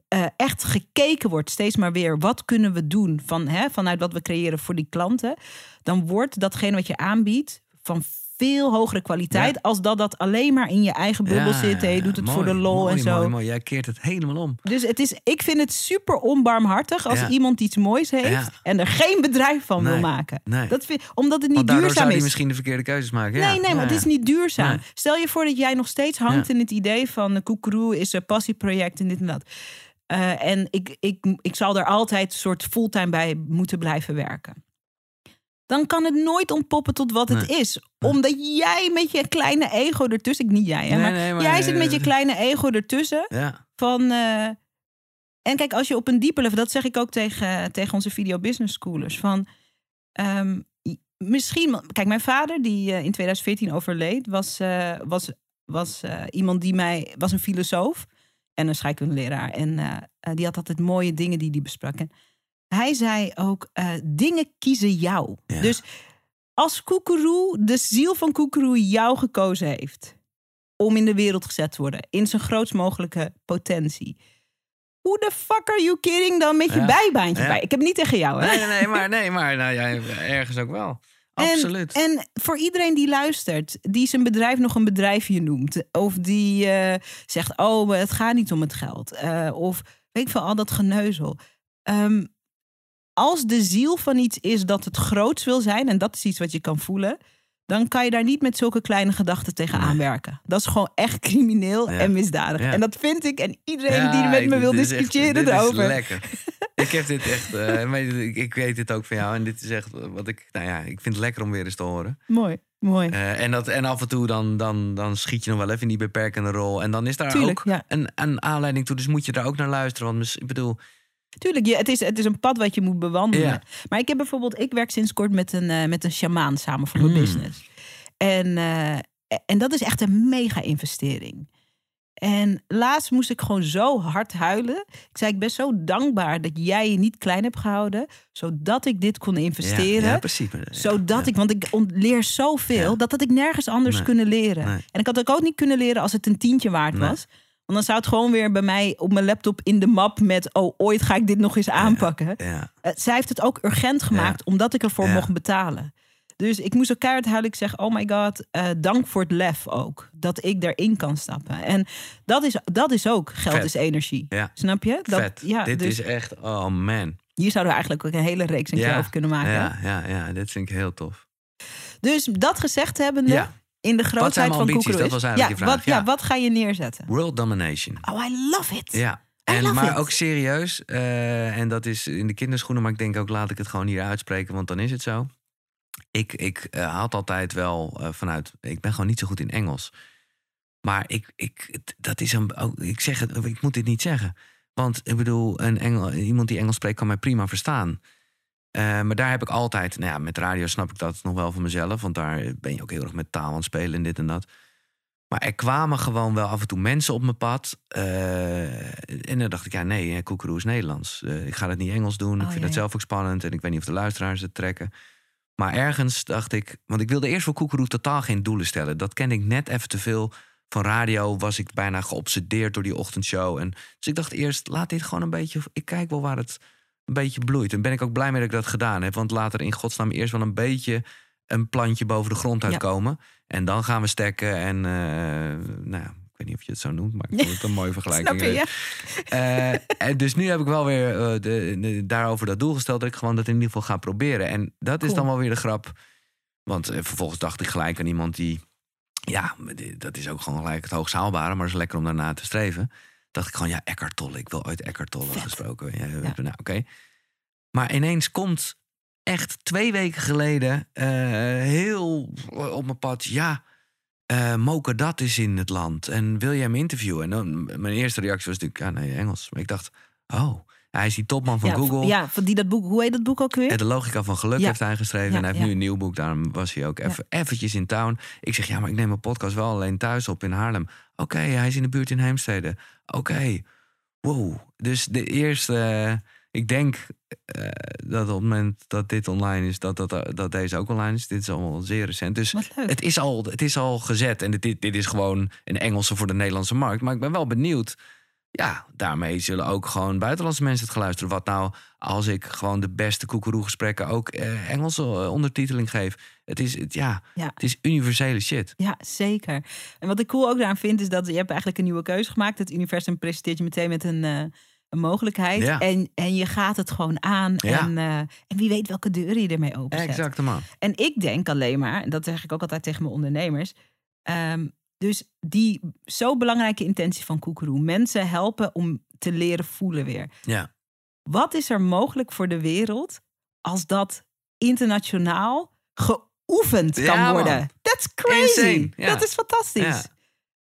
eh, echt gekeken wordt, steeds maar weer, wat kunnen we doen van, hè, vanuit wat we creëren voor die klanten, dan wordt datgene wat je aanbiedt van veel hogere kwaliteit, Ja. als dat dat alleen maar in je eigen bubbel Ja, zit. je doet het voor de lol mooi, en zo. Mooi, mooi. Jij keert het helemaal om. Dus het is, ik vind het super onbarmhartig als Ja. iemand iets moois heeft en er geen bedrijf van wil maken. nee. Dat vind, omdat het niet duurzaam zou is. misschien de verkeerde keuzes maken. Ja, Nee, nee, maar het is niet duurzaam. Stel je voor dat jij nog steeds hangt in het idee van de koekeroe is een passieproject en dit en dat. Eh, en ik, ik, ik zal er altijd een soort fulltime bij moeten blijven werken. Dan kan het nooit ontpoppen tot wat het Nee. is. Omdat jij met je kleine ego ertussen... Ik niet jij, hè, Nee, maar, nee, maar, jij zit met je kleine ego ertussen. Ja, Van, eh, en kijk, als je op een diepe level, dat zeg ik ook tegen, tegen onze video business schoolers. Van, ehm, misschien, kijk, mijn vader die eh, in 2014 overleed, was, eh, was, was iemand die mij, was een filosoof en een scheikundeleraar. En die had altijd mooie dingen die hij besprak. En hij zei ook, eh, dingen kiezen jou. Ja. Dus als Koekeroe, de ziel van Koekeroe jou gekozen heeft om in de wereld gezet te worden. In zijn grootst mogelijke potentie. Hoe de fuck are you kidding dan met je Ja. bijbaantje Ja. bij? Ik heb niet tegen jou, hè? nee, nee, maar, nee, maar nou, ja, ergens ook wel. En- Absoluut. En voor iedereen die luistert, die zijn bedrijf nog een bedrijfje noemt. Of die eh, zegt, oh, het gaat niet om het geld. Eh, of weet ik veel, al dat geneuzel. Ehm, als de ziel van iets is dat het groots wil zijn, en dat is iets wat je kan voelen, dan kan je daar niet met zulke kleine gedachten tegen Nee. aanwerken. Dat is gewoon echt crimineel Ja. en misdadig. Ja. En dat vind ik. En iedereen Ja, die er met me wil discussiëren erover. lekker. ik heb dit echt, maar ik, ik weet dit ook van jou. En dit is echt wat ik, nou ja, ik vind het lekker om weer eens te horen. Mooi, mooi. Eh, en, dat, en af en toe dan, dan, dan schiet je nog wel even in die beperkende rol. En dan is daar Tuurlijk, ook een, een aanleiding toe. Dus moet je daar ook naar luisteren. Want ik bedoel, Tuurlijk, het, is, het is een pad wat je moet bewandelen. Ja. Maar ik heb bijvoorbeeld, ik werk sinds kort met een, eh, met een shamaan samen voor mijn Mm. business. En, eh, en dat is echt een mega investering. En laatst moest ik gewoon zo hard huilen. Ik zei, ik ben zo dankbaar dat jij je niet klein hebt gehouden. Zodat ik dit kon investeren. Ja, ja precies. Ja, zodat ja. ik, want ik ontleer zoveel, dat had ik nergens anders Nee. kunnen leren. Nee. En ik had het ook niet kunnen leren als het een tientje waard Nee. was. Want dan zou het gewoon weer bij mij op mijn laptop in de map met... oh, ooit ga ik dit nog eens aanpakken. Ja, Eh, zij heeft het ook urgent gemaakt, omdat ik ervoor mocht betalen. Dus ik moest elkaar het huilen. Ik zeg, oh my god, eh, dank voor het lef ook. Dat ik erin kan stappen. En dat is, dat is ook, geld Vet. is energie. Snap je? Dat, vet. Ja, Dit dus is echt, oh man. hier zouden we eigenlijk ook een hele reeks een keer over kunnen maken. Ja, ja, ja, dit vind ik heel tof. Dus dat gezegd hebbende, Ja, in de zijn grootheid mijn van ambities? Dat was eigenlijk ja, je vraag, Wat, ja. ja. wat ga je neerzetten? world domination. Oh, I love it. Ja. En, maar it. ook serieus, eh, en dat is in de kinderschoenen, maar ik denk ook laat ik het gewoon hier uitspreken, want dan is het zo. Ik, ik haal het altijd wel eh, vanuit, ik ben gewoon niet zo goed in Engels. Maar ik, ik, dat is een, ook, ik zeg het, ik moet dit niet zeggen. Want ik bedoel, een Engel, iemand die Engels spreekt kan mij prima verstaan. Eh, maar daar heb ik altijd, nou ja, met radio snap ik dat nog wel van mezelf, want daar ben je ook heel erg met taal aan het spelen en dit en dat. Maar er kwamen gewoon wel af en toe mensen op mijn pad. eh, en dan dacht ik, ja, nee, Koekeroe is Nederlands. Eh, ik ga dat niet Engels doen. ik Oh, vind ja, het ja. zelf ook spannend. En ik weet niet of de luisteraars het trekken. Maar ergens dacht ik... Want ik wilde eerst voor Koekeroe totaal geen doelen stellen. Dat kende ik net even te veel. Van radio was ik bijna geobsedeerd door die ochtendshow. En, dus ik dacht eerst, laat dit gewoon een beetje... Ik kijk wel waar het een beetje bloeit. En ben ik ook blij mee dat ik dat gedaan heb. Want later in godsnaam eerst wel een beetje... een plantje boven de grond Ja. uitkomen. En dan gaan we stekken. En eh, nou, ja, ik weet niet of je het zo noemt, maar ik vond het een mooie vergelijking. Snap je? Ja. Eh, en dus nu heb ik wel weer eh, de, de- daarover dat doel gesteld dat ik gewoon dat in ieder geval ga proberen. En dat is dan wel weer de grap. Want eh, vervolgens dacht ik gelijk aan iemand die. Ja, dat is ook gewoon gelijk het hoogst haalbare, maar het is lekker om daarna te streven. Dacht ik gewoon, ja, Eckhart Tolle. Ik wil uit Eckhart Tolle gesproken. Ja, Ja. Nou, oké. Maar ineens komt echt twee weken geleden eh, heel op mijn pad. Ja, eh Moke dat is in het land. En wil jij hem interviewen? En dan, mijn eerste reactie was natuurlijk, ja, nee, Engels. Maar ik dacht, oh. Hij is die topman van ja, Google. Ja, van die dat boek. Hoe heet dat boek ook weer? De logica van geluk Ja. heeft hij geschreven. Ja, en hij heeft nu een nieuw boek. Daarom was hij ook even, eventjes in town. Ik zeg, ja, maar ik neem mijn podcast wel alleen thuis op in Haarlem. Oké, hij is in de buurt in Heemstede. Oké, wow. Dus de eerste... ik denk eh, dat op het moment dat dit online is... Dat, dat, dat deze ook online is. Dit is allemaal zeer recent. Dus het is al, het is al gezet. En dit, dit is gewoon een Engelse voor de Nederlandse markt. Maar ik ben wel benieuwd. Ja, daarmee zullen ook gewoon buitenlandse mensen het geluisteren. Wat nou als ik gewoon de beste koekeroegesprekken ook eh, Engelse eh, ondertiteling geef. Het is, het, ja, Ja. het is universele shit. Ja, zeker. En wat ik cool ook daaraan vind, is dat je hebt eigenlijk een nieuwe keuze gemaakt. Het universum presenteert je meteen met een, eh, een mogelijkheid. Ja. En, en je gaat het gewoon aan. Ja. En, eh, en wie weet welke deuren je ermee openzet. Exact, man. En ik denk alleen maar, en dat zeg ik ook altijd tegen mijn ondernemers. ehm, dus die zo belangrijke intentie van Koekeroe. Mensen helpen om te leren voelen weer. Ja. Wat is er mogelijk voor de wereld als dat internationaal geoefend kan Ja, man. worden? That's crazy. Ja. Dat is fantastisch. Ja.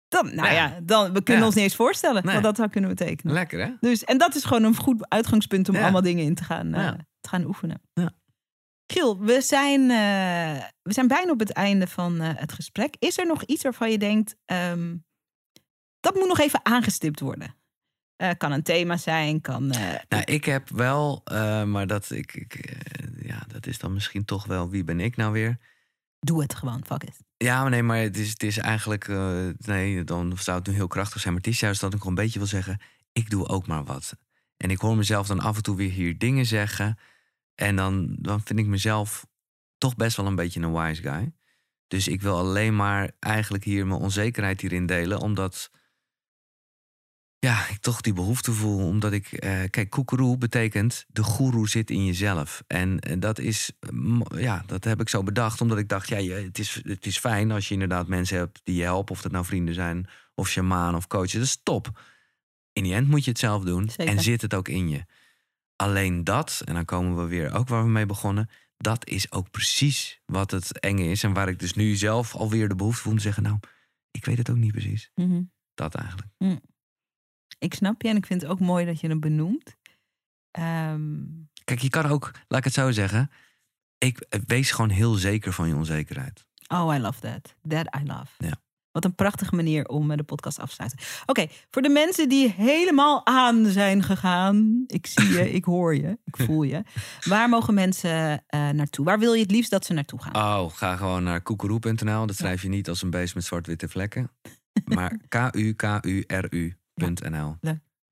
Dan, nou ja, dan, we kunnen ons niet eens voorstellen Nee. wat dat zou kunnen betekenen. Lekker, hè? Dus, en dat is gewoon een goed uitgangspunt om allemaal dingen in te gaan, eh, te gaan oefenen. Ja. Giel, we zijn, eh, we zijn bijna op het einde van eh, het gesprek. Is er nog iets waarvan je denkt, ehm, dat moet nog even aangestipt worden? Eh, kan een thema zijn, kan... Nou, ik heb wel, maar dat, ik, ik, ja, dat is dan misschien toch wel wie ben ik nou weer? Doe het gewoon, fuck it. Ja, maar nee, maar het is, het is eigenlijk. nee, dan zou het nu heel krachtig zijn. Maar het is juist dat ik gewoon een beetje wil zeggen. Ik doe ook maar wat. En ik hoor mezelf dan af en toe weer hier dingen zeggen. En dan, dan vind ik mezelf toch best wel een beetje een wise guy. Dus ik wil alleen maar eigenlijk hier mijn onzekerheid hierin delen. Omdat. Ja, ik toch die behoefte voel. Omdat ik. eh, kijk, koekeroe betekent. De goeroe zit in jezelf. En eh, dat is. mm, Ja, dat heb ik zo bedacht. Omdat ik dacht. Ja, het is, het is fijn als je inderdaad mensen hebt die je helpen. Of dat nou vrienden zijn. Of shamaan of coaches. Dat is top. In die end moet je het zelf doen. Zeker. En zit het ook in je. Alleen dat. En dan komen we weer ook waar we mee begonnen. Dat is ook precies wat het enge is. En waar ik dus nu zelf alweer de behoefte voel om te zeggen. Nou, ik weet het ook niet precies. Mhm. Dat eigenlijk. Ik snap je en ik vind het ook mooi dat je het benoemt. Ehm, Kijk, je kan ook, laat ik het zo zeggen. Ik wees gewoon heel zeker van je onzekerheid. oh, I love that. That I love. Ja. Wat een prachtige manier om de podcast af te sluiten. Oké, voor de mensen die helemaal aan zijn gegaan. Ik zie je, ik hoor je, ik voel je. Waar mogen mensen eh, naartoe? Waar wil je het liefst dat ze naartoe gaan? Oh, ga gewoon naar koekeroe.nl. Dat schrijf je niet als een beest met zwart-witte vlekken. Maar k-u-k-u-r-u.nl.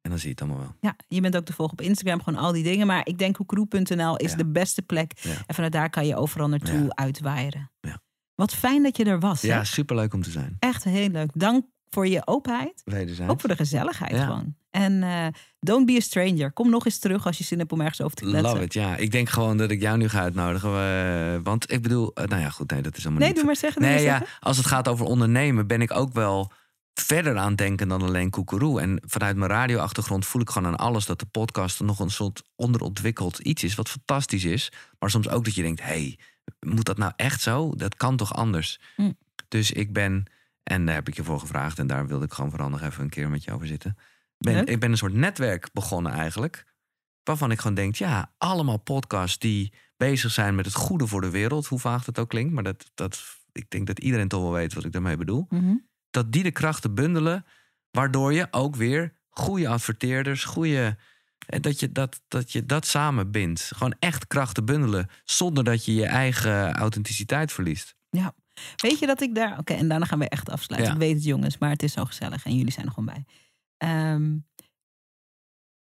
En dan zie je het allemaal wel. Ja, je bent ook te volgen op Instagram, gewoon al die dingen. Maar ik denk hoekroep.nl is Ja. de beste plek. Ja. En vanuit daar kan je overal naartoe Ja. uitwaaieren. Ja. Wat fijn dat je er was. hè? Ja, superleuk om te zijn. Echt heel leuk. Dank voor je openheid. Wederzijds. Ook voor de gezelligheid Ja. gewoon. En eh, don't be a stranger. Kom nog eens terug als je zin hebt om ergens over te kletsen. Love it, ja. Ik denk gewoon dat ik jou nu ga uitnodigen. eh, want ik bedoel, eh, nou ja, goed, nee, dat is allemaal Nee, niet. doe maar zeggen. Nee, maar ja, zeggen. als het gaat over ondernemen, ben ik ook wel verder aan het denken dan alleen koekeroe. En vanuit mijn radioachtergrond voel ik gewoon aan alles dat de podcast nog een soort onderontwikkeld iets is, wat fantastisch is. Maar soms ook dat je denkt, hé, hey, moet dat nou echt zo? Dat kan toch anders? Hm. Dus ik ben, en daar heb ik je voor gevraagd en daar wilde ik gewoon vooral nog even een keer met je over zitten. Ben, Leuk. ik ben een soort netwerk begonnen eigenlijk. Waarvan ik gewoon denk, ja, allemaal podcasts die bezig zijn met het goede voor de wereld. Hoe vaag dat ook klinkt, maar dat, dat, ik denk dat iedereen toch wel weet wat ik daarmee bedoel. Mhm. Dat die de krachten bundelen, waardoor je ook weer goede adverteerders, goede. Eh, Dat je dat, dat je dat samen bindt. Gewoon echt krachten bundelen. Zonder dat je je eigen authenticiteit verliest. Weet je dat ik daar... Oké, en daarna gaan we echt afsluiten. Ja. Ik weet het jongens, maar het is zo gezellig. En jullie zijn er gewoon bij. Ehm,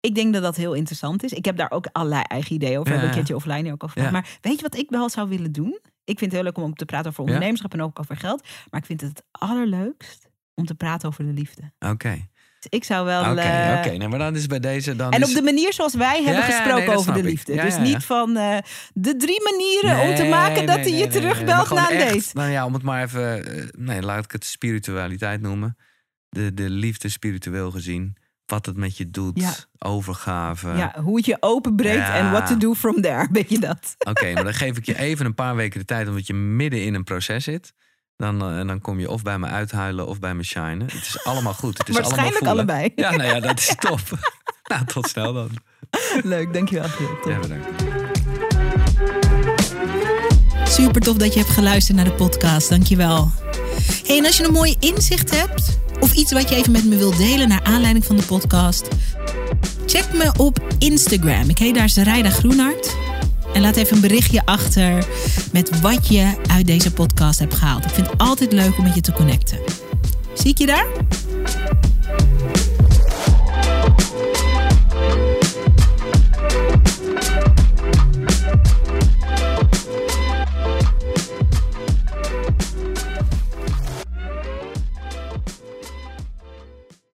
ik denk dat dat heel interessant is. Ik heb daar ook allerlei eigen ideeën over. Ja, Heb ik een ja. keertje offline ook over. Ja. Maar weet je wat ik wel zou willen doen? Ik vind het heel leuk om te praten over Ja. ondernemerschap en ook over geld. Maar ik vind het het allerleukst om te praten over de liefde. Oké, Ik zou wel... oké, eh, oké. Maar dan is bij deze dan. En is... op de manier zoals wij hebben Ja, ja, gesproken nee, over de ik. liefde. Ja, dus niet van eh, de drie manieren om te maken dat nee, hij je terugbelt na een date. Nou ja, om het maar even. eh, nee, laat ik het spiritualiteit noemen. De, de liefde spiritueel gezien. Wat het met je doet. Overgave. Ja, hoe het je openbreekt en what to do from there. Weet je dat? Oké, maar dan geef ik je even een paar weken de tijd. Omdat je midden in een proces zit. Dan, eh, en dan kom je of bij me uithuilen of bij me shinen. Het is allemaal goed. Het is Waarschijnlijk allemaal allebei. Ja, nou ja, dat is top. Nou, tot snel dan. Leuk, dankjewel. Top. Ja, bedankt. Super tof dat je hebt geluisterd naar de podcast. Dankjewel. Hey, en als je een mooi inzicht hebt of iets wat je even met me wilt delen naar aanleiding van de podcast, check me op Instagram. Ik heet daar Zerijda Groenhart. En laat even een berichtje achter met wat je uit deze podcast hebt gehaald. Ik vind het altijd leuk om met je te connecten. Zie ik je daar?